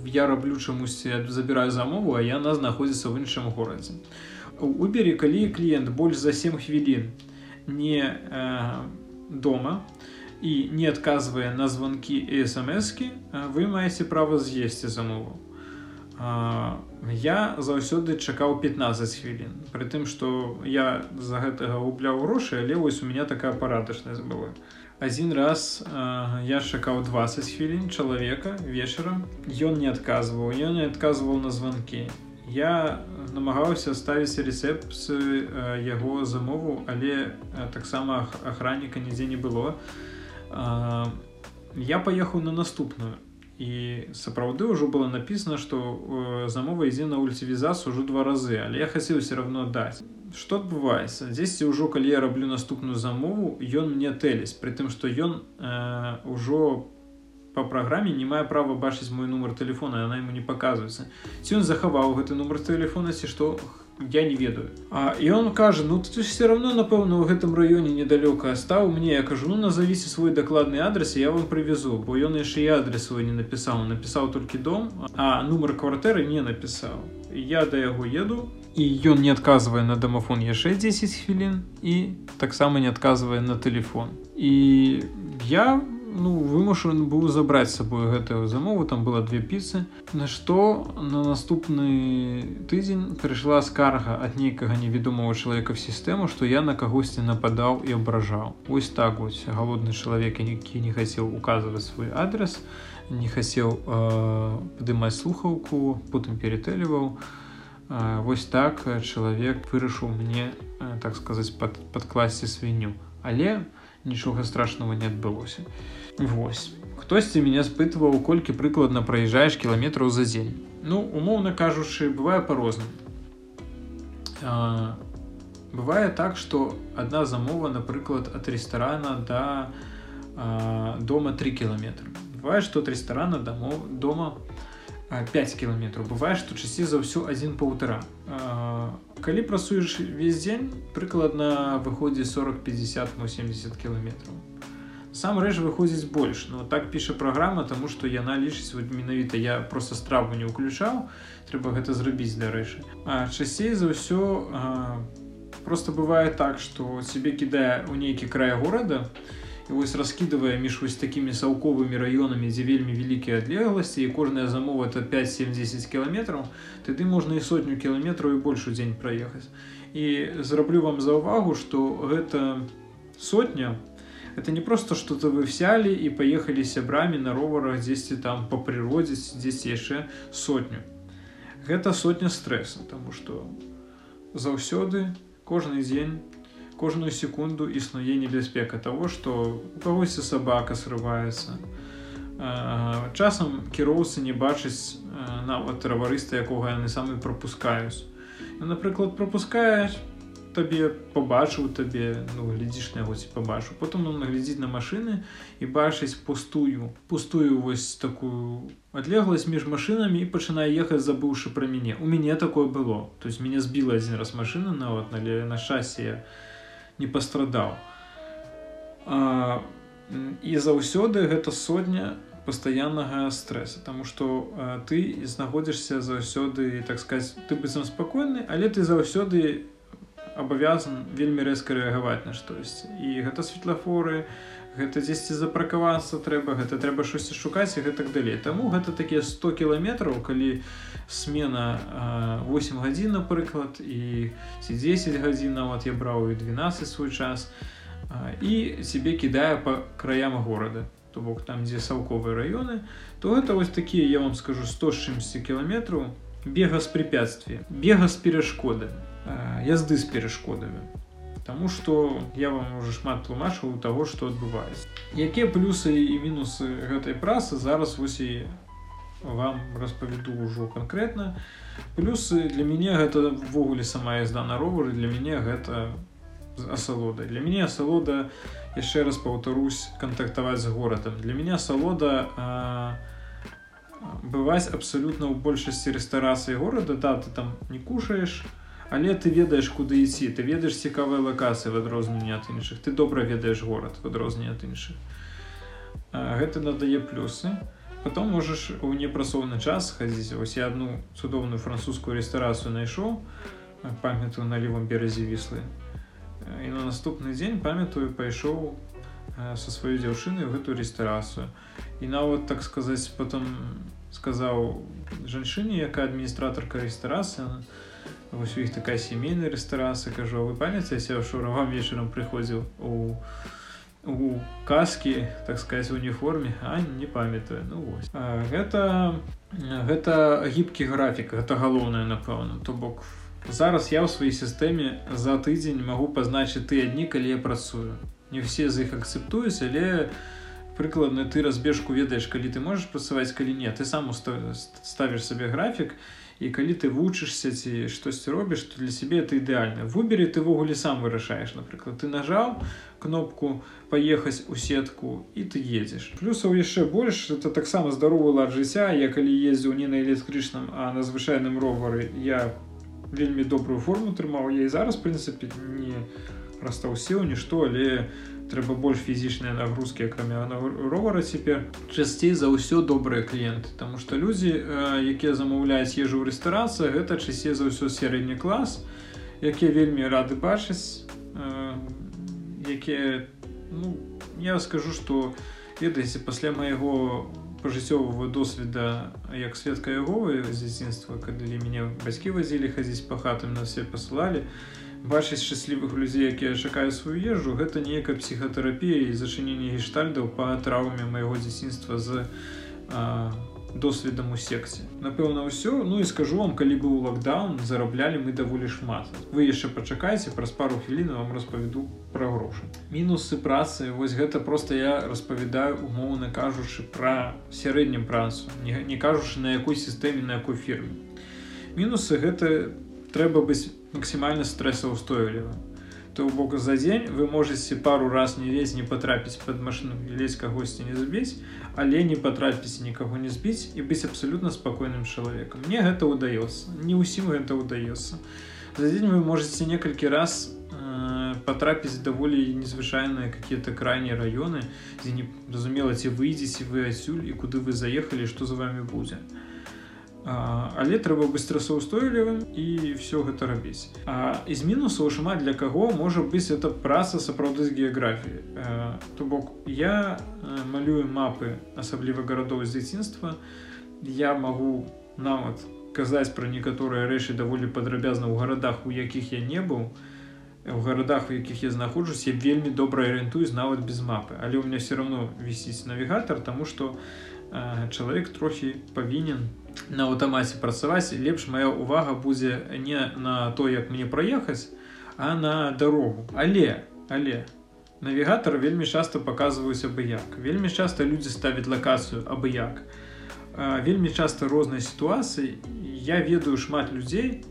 я раблю чамусьці забіраю замову а яна знаходзіцца ў іншым горадзе убері калі кліент больш за 7 хвілін не э, дома і не адказвае на званкі смскі вы маеце права з'есці замову я заўсёды чакаў 15 хвілін пры тым што я за гэтага губляў грошы але вось у меня такая парадачнасць была Адзін раз э, я чакаў 20 хвілін чалавека вечарам. Ён не адказваў, ён не адказваў на званкі. Я намагаўся ставіць рэцэпт з э, яго замову, але э, таксама охранніка нідзе не было. Э, я паехаў на наступную. І сапраўды ўжо было напісана, што э, замова ідзе на ульцівізацыю ўжо два разы, але я хацеў все равно даць что адбываецца дзесьці ўжо калі я раблю наступную замову ён мне тэліс при тым что ён э, ўжо по праграме не мае права бачыць мой нумар телефона она ему не показывается. Ці ён захаваў гэты нумар телефона ці что я не ведаю. А і он кажа ну ты все равно напэўна у гэтым раёне недалёка стаў мне я кажу ну назовіце свой дакладны адрес я вам прывезу бо ён яшчэ і адрес свой не напісаў напісаў толькі дом а нумар кватэры не напісаў. Я да яго еду і ён не адказвае на дамафон яшчэ 10 хвілін і таксама не адказвае на телефон і я ну вымушаны быў забраць сабою гэтую замову там было две піцы. На што на наступны тыдзень прыйшла скарга ад нейкага невядомого чалавека в сістэму што я на кагосьці нападаў і абражаў. Ось так вось. Галодны чалавек які не хацеў указваць свой адрес не хацеў э, падымаць слухаўку потым перетэліваў а Вось так чалавек вырашыў мне так сказаць пад, падкласці свінню. Але нічога страшного не адбылося Вось хтосьці мяне спытваў колькі прыкладна праязджаеш кіламетраў за дзень Ну умоўна кажучы бывае по-розным бывае так что одна замова напрыклад от ресторана до э, дома 3 кіметра бывает что от ресторана домов дома 5 кіметров бывае что часцей за ўсё один полтора э, калі працуеш весь дзень прыкладна выходзе 40 50 70 кіметров сам рэж выходзіць больш но так піша праграма тому что яна лічыць вот менавіта я просто страву не ўключаў трэба гэта зрабіць дарэчы а часцей за ўсё просто бывае так что себе кідае у нейкі край горада і вось раскідывае між вось такими саўковымі раёнамі дзе вельмі вялікія адлегласці і кожная замова это 5-7-10 кіламетраў тады можна і сотню кіламетраў і больш у дзень праехаць і зраблю вам за ўвагу что гэта сотня это не просто что-то вы взяли и поехали сябрами на роварах дзесьці там по прыродзе дзесьці яшчэ сотню. Гэта сотня стресса тому что заўсёды кожны дзень кожную секунду існуе небяспека того что у когось собака срывается. Часам кіроўцы не бачыць нават таварыста якога яны самы пропускаюць напрыклад пропускаюць табе побачыў табе ну глядзіш на яго ці побачу потом он наглядзіць на машины і бачыць пустую пустую вось такую адлегласць між машинами і пачынае ехаць забыўшы пра мяне. У мяне такое было. То есть мяне збіла адзін раз машина нават але на шасе не пастрадаў і заўсёды гэта сотня пастаяннага стреса тому что ты знаходзішся заўсёды так сказать ты быццам спакойны але ты заўсёды абавязан вельмі рэзка рэагаваць на штось і гэта светлафоры гэта дзесьці запракавацца трэба гэта трэба штосьці шукаць і гэтак далей. Таму гэта такія 100 кіламетраў калі смена 8 гадзін напрыклад і ці 10 гадзін нават я браў і 12 свой час і себе кідае по краям горада. То бок там дзе саўковыя раёны то гэта вось такія я вам скажу 100 чымсьці кіламетраў бега з препятствия бега з перашкодамі язды з перашкодамі Таму что я вам уже шмат тлумачыў того что адбываецца якія плюсы і мінусы гэтай прасы зараз вось і вам распавяду ўжо конкретно плюсы для мяне гэта ввогуле сама езда на ровары для мяне гэта асалода. Для мяне асалода яшчэ раз паўтарусь кантактаваць з горадам. Для меня асалода бываць абсалютна ў большасці рэстарацыі горада да ты там не кушаешь але ты ведаеш куды ісці. Ты ведаеш цікавыя лакацыі в адрозненне ад іншых. Ты добра ведаеш горад в адрозненне ад іншых. Гэта надае плюсы. Потом можаш у непрасоўны час хадзіць. Вось я одну цудоўную французскую рэстарацыю найшоў памятаю на левом беразе віслы. І на наступны дзень памятаю пайшоў со сваёй дзяўчыны гэтую рэстарацыю. І нават так сказаць потом сказаў жанчыне якая адміністратарка рэстарацыі она вось у іх такая сямейная рэстарацыя кажу вы памятаеце шура вам вечарам прыходзіў у у каскі так сказать уніформе а не памятаю. Ну вось. А, гэта гэта гібкі графік гэта галоўнае напэўна. То бок зараз я ў сваёй сістэме за тыдзень магу пазначыць ты адні калі я працую. Не все з іх акцэптуюць але прыкладна ты разбежку ведаеш калі ты можаш працаваць калі не. Ты сам ставіш сабе графік і і калі ты вучышся ці штосьці робіш то для сябе это ідэальна выберы ты ввогуле сам вырашаеш напрыклад ты нажаў кнопку паехаць у сетку і ты едзеш плюсаў яшчэ больш это таксама здаровы лад жыцця я калі ездзіў не на электрычным а на звычайным ровары я вельмі добрую форму трымаў я і зараз прынцыпе не растаўсеў нішто але я трэба больш фізічныя нагрузкі акрамя ровара цяпер. Часцей за ўсё добрыя кліенты Таму што людзі якія замаўляюць ежу ў рэстарацыі гэта часцей за ўсё сярэдні клас якія вельмі рады бачыць якія ну, я скажу што ведаеце пасля майго пажыццёвага досведа як сведка яго з дзяцінства калі мяне бацькі вазілі хадзіць па хатам на все пасылалі то бачыць шчаслівых людзей якія чакаюць сваю ежу гэта нейкая псіхатэрапія і зачыненне гештальдаў па траўме майго дзяцінства з досведам у секце напэўна ўсё. Ну і скажу вам калі быў локдаун зараблялі мы даволі шмат. Вы яшчэ пачакаеце праз пару хвілін вам распавяду пра грошы. Мінусы працы вось гэта просто я распавядаю умоўна кажучы пра сярэднім працу не, не кажучы на якой сістэме на якой фірме. Мінусы гэта трэба быць максімальна стрэсаўстойлівым то бок за дзень вы можете пару раз не лезь не потрапіць под машину лезь кагосьці не збіць але не потрапіць нікого не збіць і быць абсолютно спакойным чалавекам мне гэта удается не ўсім гэта удается за дзень вы можете некалькі раз э, потрапіць даволі незвычайныя какие-то крайнія раёны дзе не разумела ці выйдзеце вы адсюль і куды вы заехалі что за вами будзе то але трэба быць стрэсаўстойлівым і все гэта рабіць. З мінусаў шмат для каго можа быць это праца сапраўды з геаграфіі то бок я малюю мапы асабліва гарадоў з дзяцінства. Я магу нават казаць пра некаторыя рэчы даволі падрабязна ў гарадах у якіх я не быў. У гарадах у якіх я знаходжуся вельмі добра арыентуюсь нават без мапы. Але у меня все равно вісіць навігатор тому что чалавек трохі павінен у на аўтамаце працаваць лепш моя увага будзе не на то як мне праехаць а на дарогу. Але але навігатор вельмі часто паказваюць абы як вельмі часто людзі ставяць лакацыю абы як вельмі часто розныя сітуацыі. Я ведаю шмат людзей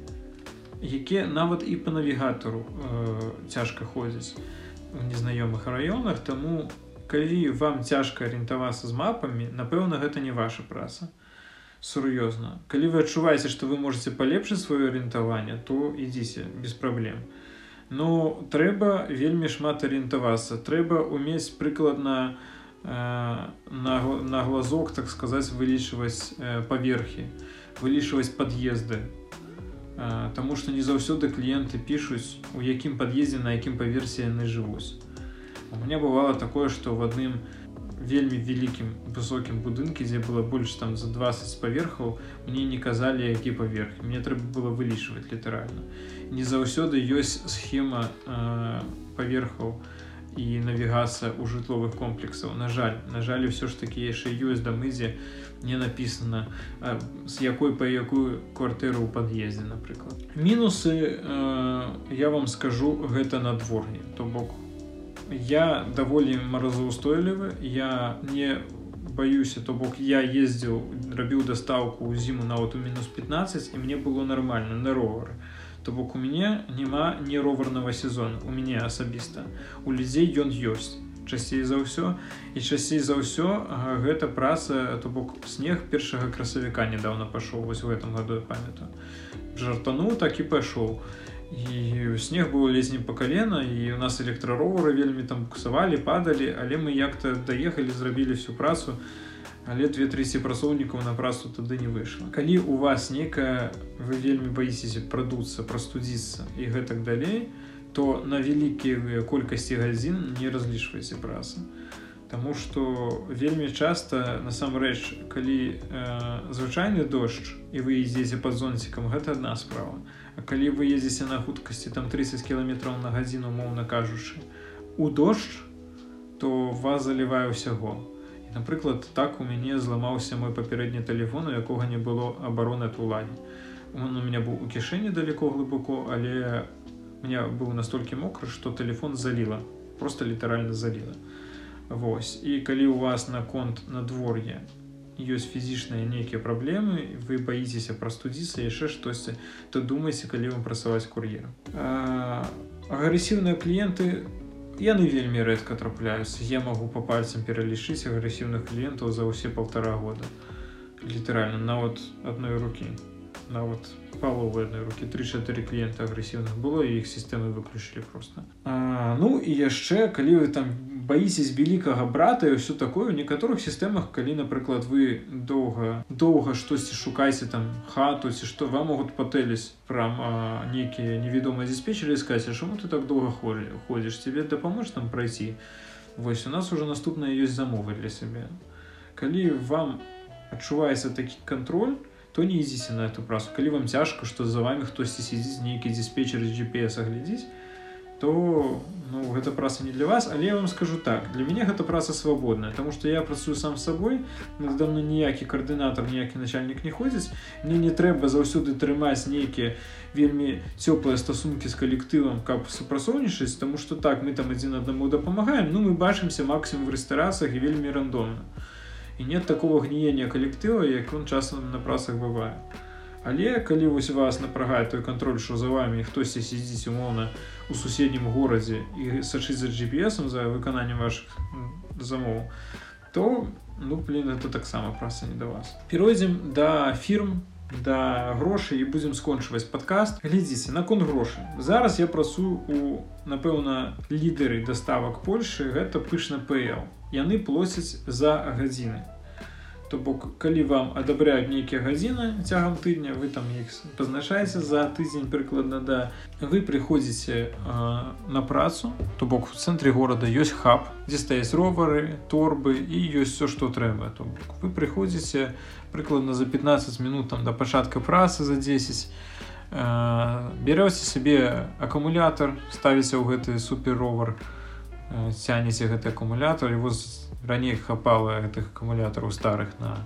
якія нават і по навігатару э, цяжка ходзяць у незнаёмых раёнах. Тому калі вам цяжка арыентавацца з мапамі напэўна гэта не ваша праца сур'ёзна калі вы адчуваеце што вы можете палепшыць сваё арыентаванне то ідзіце без праблем но трэба вельмі шмат арыентавацца трэба умець прыкладна э, на, на глазок так сказаць вылічваць э, паверхі вылічваць пад'езды э, Таму што не заўсёды кліенты пішуць у якім пад'ездзе на якім паверсе яны жывуць у меня бывало такое што в адным вельмі вялікім высокім будынке дзе было больш там за 20 паверхаў мне не казалі які паверх мне трэба было вылічваць літаральна не заўсёды ёсць схема э, паверхаў і навігацыя ў жытловых комплексаў на жаль на жаль ўсё ж такі яшчэ ёсць дамызе не написано э, з якой па якую кватэру ў пад'ездзе напрыклад мінусы э, я вам скажу гэта надвор'е то бок у я даволі маразаўстойлівы я не баюся то бок я ездзіў рабіў дастаўку ў зіму нават у мінус 15 і мне было нормально на ровары то бок у мяне няма не роварнага сезона у мяне асабіста у людзей ён ёсць. Часцей за ўсё. І часцей за ўсё гэта праца то бок снег першага красавіка недавно пашоў вось в этом году памятаю. Жартануў так і пайшоў і і снег быў ледзь не па калена і у нас электраровары вельмі там буксавалі падалі але мы як-то даехалі зрабілі всю працу але две трэці працоўнікаў на працу тады не выйшла калі у вас некая вы вельмі баіцеся прадуцца прастудзіцца і гэтак далей то на вялікія колькасці гадзін не разлічваеце працы Таму што вельмі часта насамрэч калі э, звычайны дождж і вы ідзеце пад зонцікам гэта адна справа. А калі вы ездзіце на хуткасці там 30 кіламетраў на гадзіну моўна кажучы у дождж то вас залівае ўсяго. І напрыклад так у мяне зламаўся мой папярэдні тэлефон у якога не было абароны ад уладзе он у меня быў у кішэні далеко глыбоко але меня быў настолькі мокры што телефон заліла просто літаральна заліла. Вось. І калі у вас на конт надвор'е ёсць фізічныя нейкія праблемы вы баіцеся прастудзіцца яшчэ штосьці то думайце калі вам працаваць кур'ерам агрэсіўныя кліенты яны вельмі рэдка трапляюцца я магу по пальцам пералічыць агрэсіўных кліентаў за ўсе полтора года літаральна нават адной рукі нават паловы адной рукі 3-4 кліента агрэсіўных было і іх сістэмы выключылі просто. А, ну і яшчэ калі вы там баіцесь вялікага брата і ўсё такое у некаторых сістэмах калі напрыклад вы доўга доўга штосьці шукайце там хату ці што вам могуць патэліць прям нейкія невядомыя диспетчеры сказаць чаму ты так доўга холі ходзіш? Тебе дапаможешь там прайсці? Вось у нас уже наступная ёсць замовы для сябе. Калі вам адчуваецца такі контроль то не ідзіце на эту працу. Калі вам цяжка што за вами хтосьці сидзіць нейкі диспетчер GPS глядзіць то ну, гэта праца не для вас але я вам скажу так для мяне гэта праца свабодная тому что я працую сам сабой давно ніякі каардынатор ніякі начальнік не ходзіць мне не трэба заўсёды трымаць нейкія вельмі цёплыя стасункі з калектывам каб супрацоўнічаць тому что так мы там адзін аднаму дапамагаем ну мы бачымся максимум в рэстарацыях і вельмі рандомна і нет такого гніення калектыва як он часам на працах бывае але калі вось вас напрагае той кантроль що за вами хтосьці сядзіць умоўна у суседнім горадзе і сачыць за GPS за выкананнем ваших замоў то ну блин это таксама праца не да вас. Перайдзем да фірм да грошай і будзем скончваць падкаст. Глядзіце наконт грошай. Зараз я працую у напэўна лідары даставак Польшы гэта пышна пл яны плоцяць за гадзіны то бок калі вам адабряюць нейкія гадзіны цягам тыдня вы там іх пазначаеце за тыдзень прыкладна да вы прыходзіце на працу то бок у цэнтры горада ёсць хаб дзе стаяць ровары торбы і ёсць все што трэба. То бок вы прыходзіце прыкладна за 15 минут там да пачатка працы за 10 бярэце сабе акумулятор ставіце ў гэты суперровар цянеце гэты акумулятор і воз раней хапала гэтых акумулятараў старых на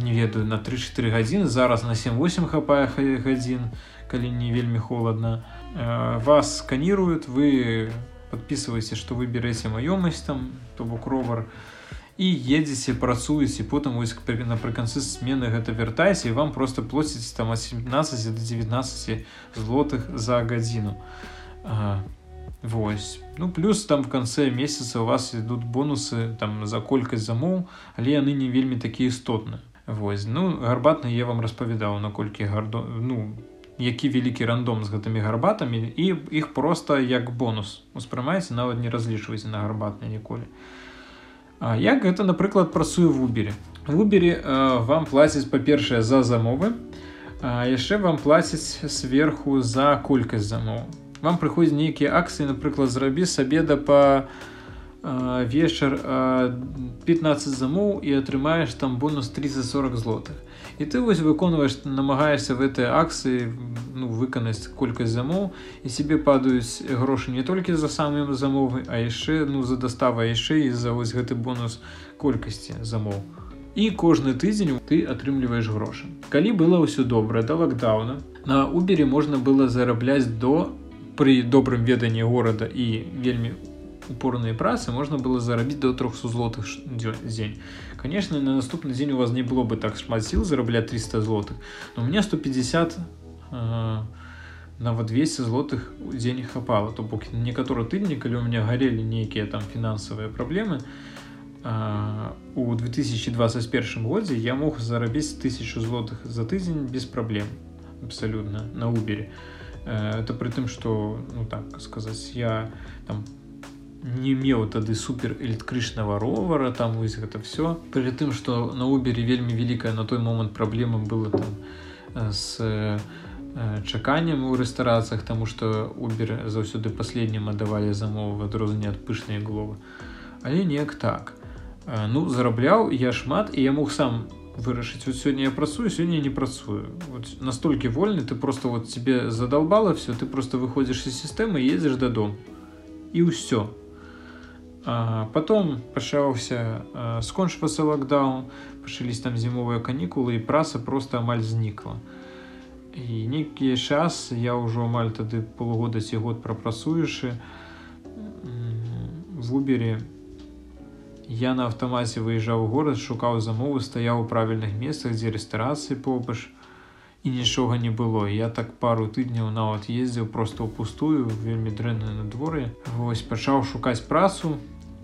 не ведаю на 3-4 гадзіны зараз на 7-8 хапае гадзін калі не вельмі холодна э, вас сканіруют вы подписываеце что вы береце маёмасць там то бок ровар і едзеце працуеце потым вось напрыканцы смены гэта вяртайся вам просто плоціць там 17 до 19 злотых за гадзіну а, Вось. Ну плюс там в канцы месяца у вас ідуць бонусы там за колькасць замоў, але яны не вельмі такія істотныя. Вось ну гарбатны я вам распавядаў наколькі гардо ну які вялікі рандом з гэтымі гарбатамі і іх проста як бонус успрымаеце нават не разлічвайце на гарбатныя ніколі. А як гэта напрыклад працуе в убере в убере вам плацяць па-першае за замовы яшчэ вам плацяць сверху за колькасць замоў вам прыходзяць нейкія акцыі напрыклад зрабі сабе да па вечар 15 замоў і атрымаеш там бонус 340 злотых. І ты вось выконваеш намагаешься в этой акцыі ну, выканаць колькасць замоў і себе падаюць грошы не толькі за самым замовы а яшчэ ну за дастава яшчэ і за вось гэты бонус колькасці замоў і кожны тыдзень ты атрымліваеш грошы. Калі было ўсё добра да лакдауна на убере можна было зарабляць до пры добрым веданні горада і вельмі упорныя працы можна было зарабіць до 300 злотых дзень конечно на наступны дзень у вас не было бы так шмат сіл зарабляць 300 злотых но у меня 150 э, нават 200 злотых дзень хапала то бок некаторы тыдні калі у меня гарелі нейкія там фінансавыя праблемы э, у 2021 годзе я мог зарабіць тысячу злотых за тыдзень без праблем абсалютна на убере то Э, это при тым что ну так сказаць я там не меў тады супер электрычнага ровара там вось гэта все при тым что на убере вельмі вялікая на той момант праблема было там с э, чаканнем у рэстарацыях тому что убер заўсёды последнім аддавалі замовы адрозненне ад пышнай головы. Але неяк так. Э, ну зарабляў я шмат і я мог сам вырашыць вот сегодня я працую сегодня не працую вот настолько вольны ты просто вот тебе задолбала все ты просто выходишь из системы едешь до дом и все потом пачаўся скончвацца локдаун пачались там зімовыя канікулы і праца просто амаль знікла і нейкі час я ўжо амаль тады полугода ці год прапрацуюшы в убере Я на аўтамаце выязджаў у горад, шукаў замовы, стаяў у правільных месцах, дзе рэстарацыі побач і нічога не было. Я так пару тыдняў нават ездзіў проста ў пустую, вельмі дрэнна на дворы. Вось пачаў шукаць працу.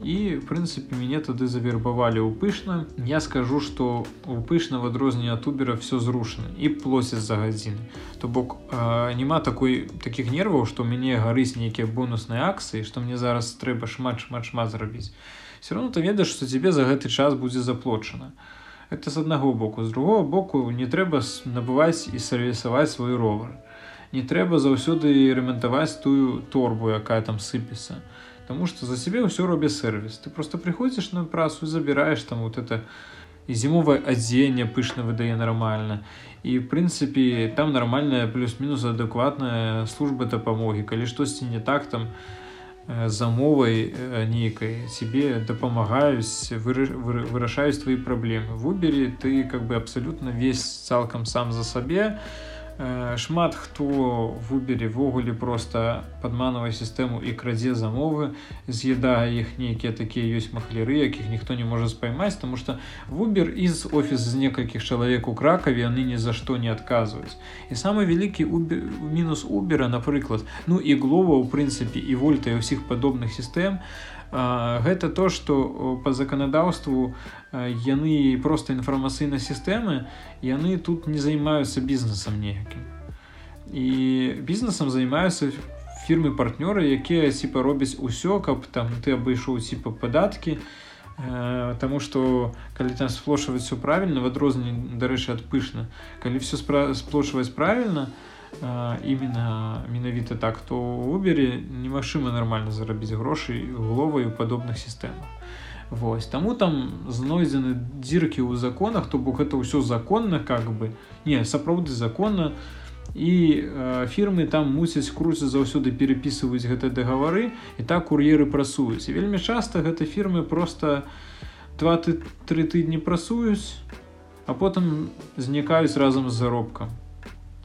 І в прынцыпе мяне тады завербавалі ў пышна. Я скажу, што у пышна в адрозненне ад тубера все зрушана і плоцяць за гадзіны. То бок няма такой такіх нерваў, што мяне гарыць нейкія бонусныя акцыі, што мне зараз трэба шмат шмат шмат зрабіць все равно ты ведаеш что тебе за гэты час будзе заплочана. Это с аднаго боку. З другого боку не трэба набываць і сервісаваць свой ровар. Не трэба заўсёды ремонтаваць тую торбу якая там сыпецца. Таму что за себе ўсё робя сервис ты просто приходзіш на працу забіраеш там вот это і зімовае адзенне пышна выдае нармальна. І в прынцыпе там нармальная плюс-мінус адэкватная служба дапамогі. Калі штосьці не так там замовай э, нейкай себе дапамагаюць вырашаюць твои праблемы. В убере ты как бы абсолютно весь цалкам сам за сабе шмат хто выбере ввогуле просто падманавай сістэму і крадзе замовы з'ядае іх нейкія такія ёсць махляры якіх ніхто не можа спаймаць тому что выбер из офіс з некалькіх чалавек у кракаве яны ні за што не адказваюць. І самы вялікі мінус убера напрыклад ну і глова у прынцыпе і вольта і ўсіх падобных сістэм. Гэта то что по заканадаўству яны просто інфармацыйнай сістэмы яны тут не займаюцца бізнесам неякім і бізнесам займаюцца фірмы партнёры якія типа робяць усё каб там ты абышоў типа падаткі. Таму што калі там сплошваць все правільна в адрозненне дарэчы ад пышна калі все сплошваць правільна то именно менавіта так то убере немагчыма нормально зарабіць грошай головай у падобных сістэмах Вось таму там знойдзены дзіркі ў законах то бок это ўсё законна как бы. Не сапраўды законна. І э, фірмы там мусяць круці заўсёды перепісваюць гэты дагавары і так кур'еры прасуюць. І вельмі часта гэта фірмы просто два-тры тыдні прасуюць а потым знікаюць разам з заробкам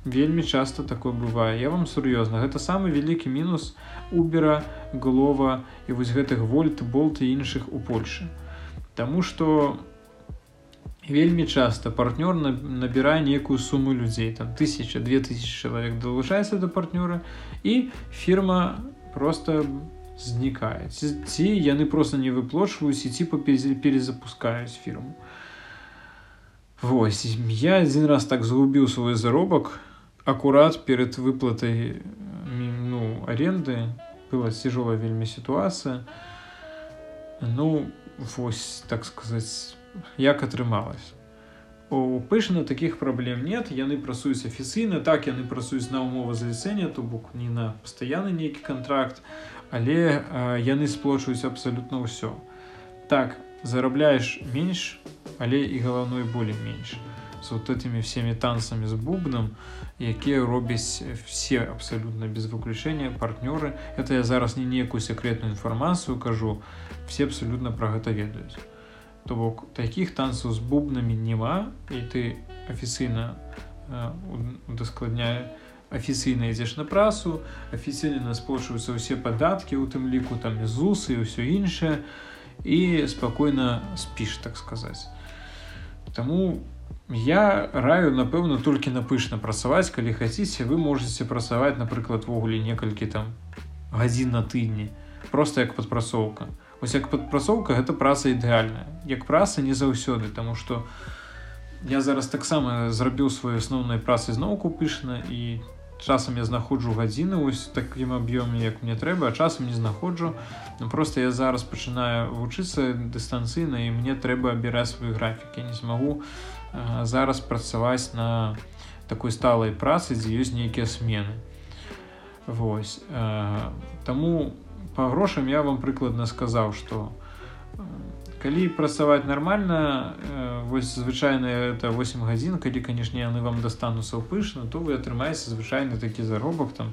вельмі часто такое бывае. Я вам сур'ёзна гэта самы вялікі мінус убера голова і вось гэтых вольт болт і іншых у Польшы. Таму что вельмі часто партнёр набірае некую суму людзей там тысяча две тысячи чалавек далучаецца да партнёра і фірма просто знікае. Ці яны просто не выплочваюць ці перезапускаюць фірму. Вось я адзін раз так згубіў свой заробак акурат перед выплатай ну аренды. Была тяжелая вельмі сітуацыя ну вось так сказаць як атрымалось у пышна таких праблем нет. Яны прасуюць афіцыйна. Так яны прасуюць на умовы заліцэння то бок не на пастаянны нейкі контракт але а, яны сплочваюць абсалютна ўсё. Так зарабляеш менш але і галаўной болей менш с вот этими всеми танцамі з бубном якія робяць все абсолютно без выключения партнёры это я зараз не некую секретную інфармацыю кажу все абсолютно про гэта ведаюць то бок таких танцаў з бубнамі няма і ты афіцыйна удаскладняе афіцыйна ідзеш на прасу афіцыйна спрошваюцца ўсе падаткі у тым ліку там зусы і ўсё іншае і спакойна спіш так сказаць Таму Я раю напэўна толькі напышна працаваць калі хаце вы можете працаваць напрыклад ввогуле некалькі там гадзін на тыдні просто як падпрацоўка. Ось як падпрацоўка гэта праца ідэальная. Як праца не заўсёды тому что я зараз таксама зрабіў сваю асноўнай працы зноўку пышна і часам я знаходжу гадзіны ось такім аб'ёме як мне трэба а часам не знаходжу. Ну, просто я зараз пачынаю вучыцца дыстанцыйна і мне трэба абіраць свой графік. Я не змагу зараз працаваць на такой сталай працы дзе ёсць нейкія смены. Вось Таму по грошам я вам прыкладна сказаў что калі працаваць нормально вось звычайна это 8 гадзін калі канешне яны вам дастануцца пышна то вы атрымаеце звычайны такі заробак там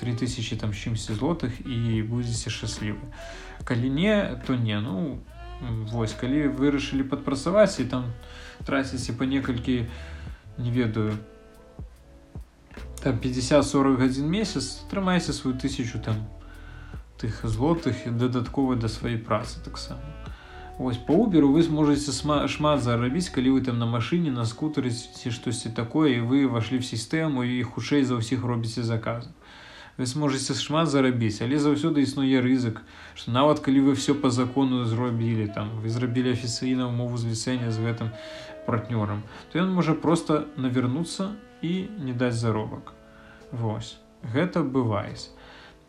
3000 там чымсьці злотых і будзеце шчаслівы. Калі не то не. Ну вось калі вырашылі падпрацаваць і там то траціце по некалькі не ведаю там 50-40 гадзін месяц трымайся сваю тысячу там тых злотых і дадатковы да сваёй працы таксама. Вось по уберу вы сможете шмат зарабіць калі вы там на машыне на скутары ці штосьці такое і вы вашлі в сістэму і хутчэй за ўсіх робіце заказы. Вы сможете шмат зарабіць але заўсёды існуе рызык что нават калі вы все по закону зробілі там вы зрабілі афіцыйна умову зліцэння з гэтым партнёрам то ён можа просто навернуцца і не даць заробак. Вось гэта бываюць.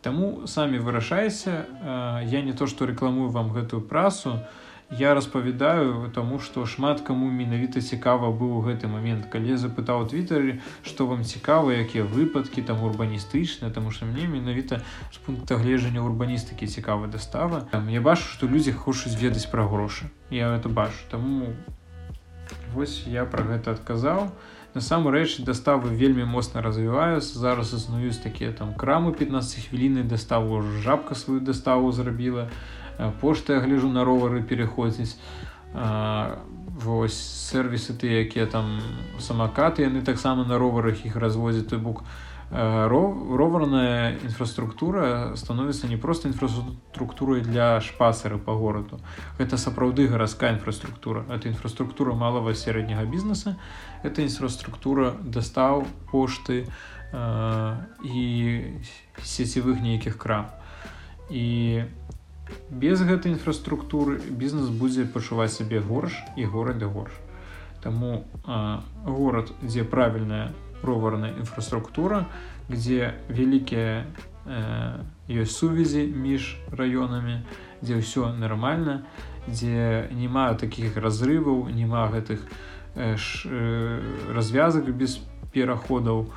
Таму самі вырашайся я не то што рэкламую вам гэтую прасу я распавядаю таму што шмат каму менавіта цікава быў гэты момент. Калі я запытаў твиттары што вам цікава якія выпадкі там урбаністычныя таму што мне менавіта з пункта гледжання урбаністыкі цікава дастава. Там я бачу што людзі хочуць ведаць пра грошы. Я это бачу. Таму Вось я пра гэта адказаў. Насамрэч даставы вельмі моцна развіваюцца. Зараз існуюць такія там крамы 15 хвіліны даставу жабка сваю даставу зрабіла. Пошта я гляжу на ровары пераходзіць. вось сервісы ты якія там самакаты яны таксама на роварах іх развозят той бок роварная інфраструктура становіцца не просто інфраструктурай для шпасары по гораду это сапраўды гарадская інфраструктура это інфраструктура малого сярэдняга бізнеса это інфраструктура дастаў пошты э, і сецівых нейкіх крам. І без гэтай інфраструктуры бізнес будзе пачуваць сябе горш і горады горш. Таму э, горад дзе правільная роварная інфраструктура где вялікія э, ёсць сувязі між раёнамі дзе ўсё нормально дзе няма таких разрываў няма гэтых э, ш, э, развязак без пераходаў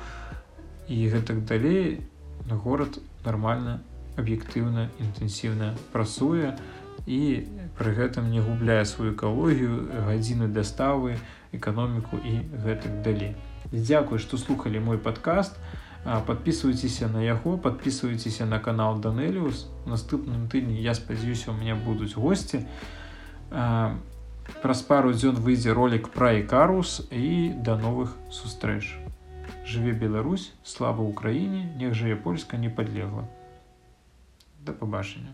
і гэтак далей горад нормально аб'ектыўна інтэнсіўна працуе і пры гэтым не губляе сваю экалогію гадзіны даставы эканоміку і гэтак далей Дзякуй, што слухалі мой падкаст. Падпісвайцеся на яго, падпісвайцеся на канал Данеліус. Наступным тыдні я спадзяюся, у меня будуць госці. Праз пару дзён выйдзе ролик пра ікарус і да новых сустрэч. Жыве Беларусь, слава ўкраіне, нег жыве польска не падлегла. Да пабачання.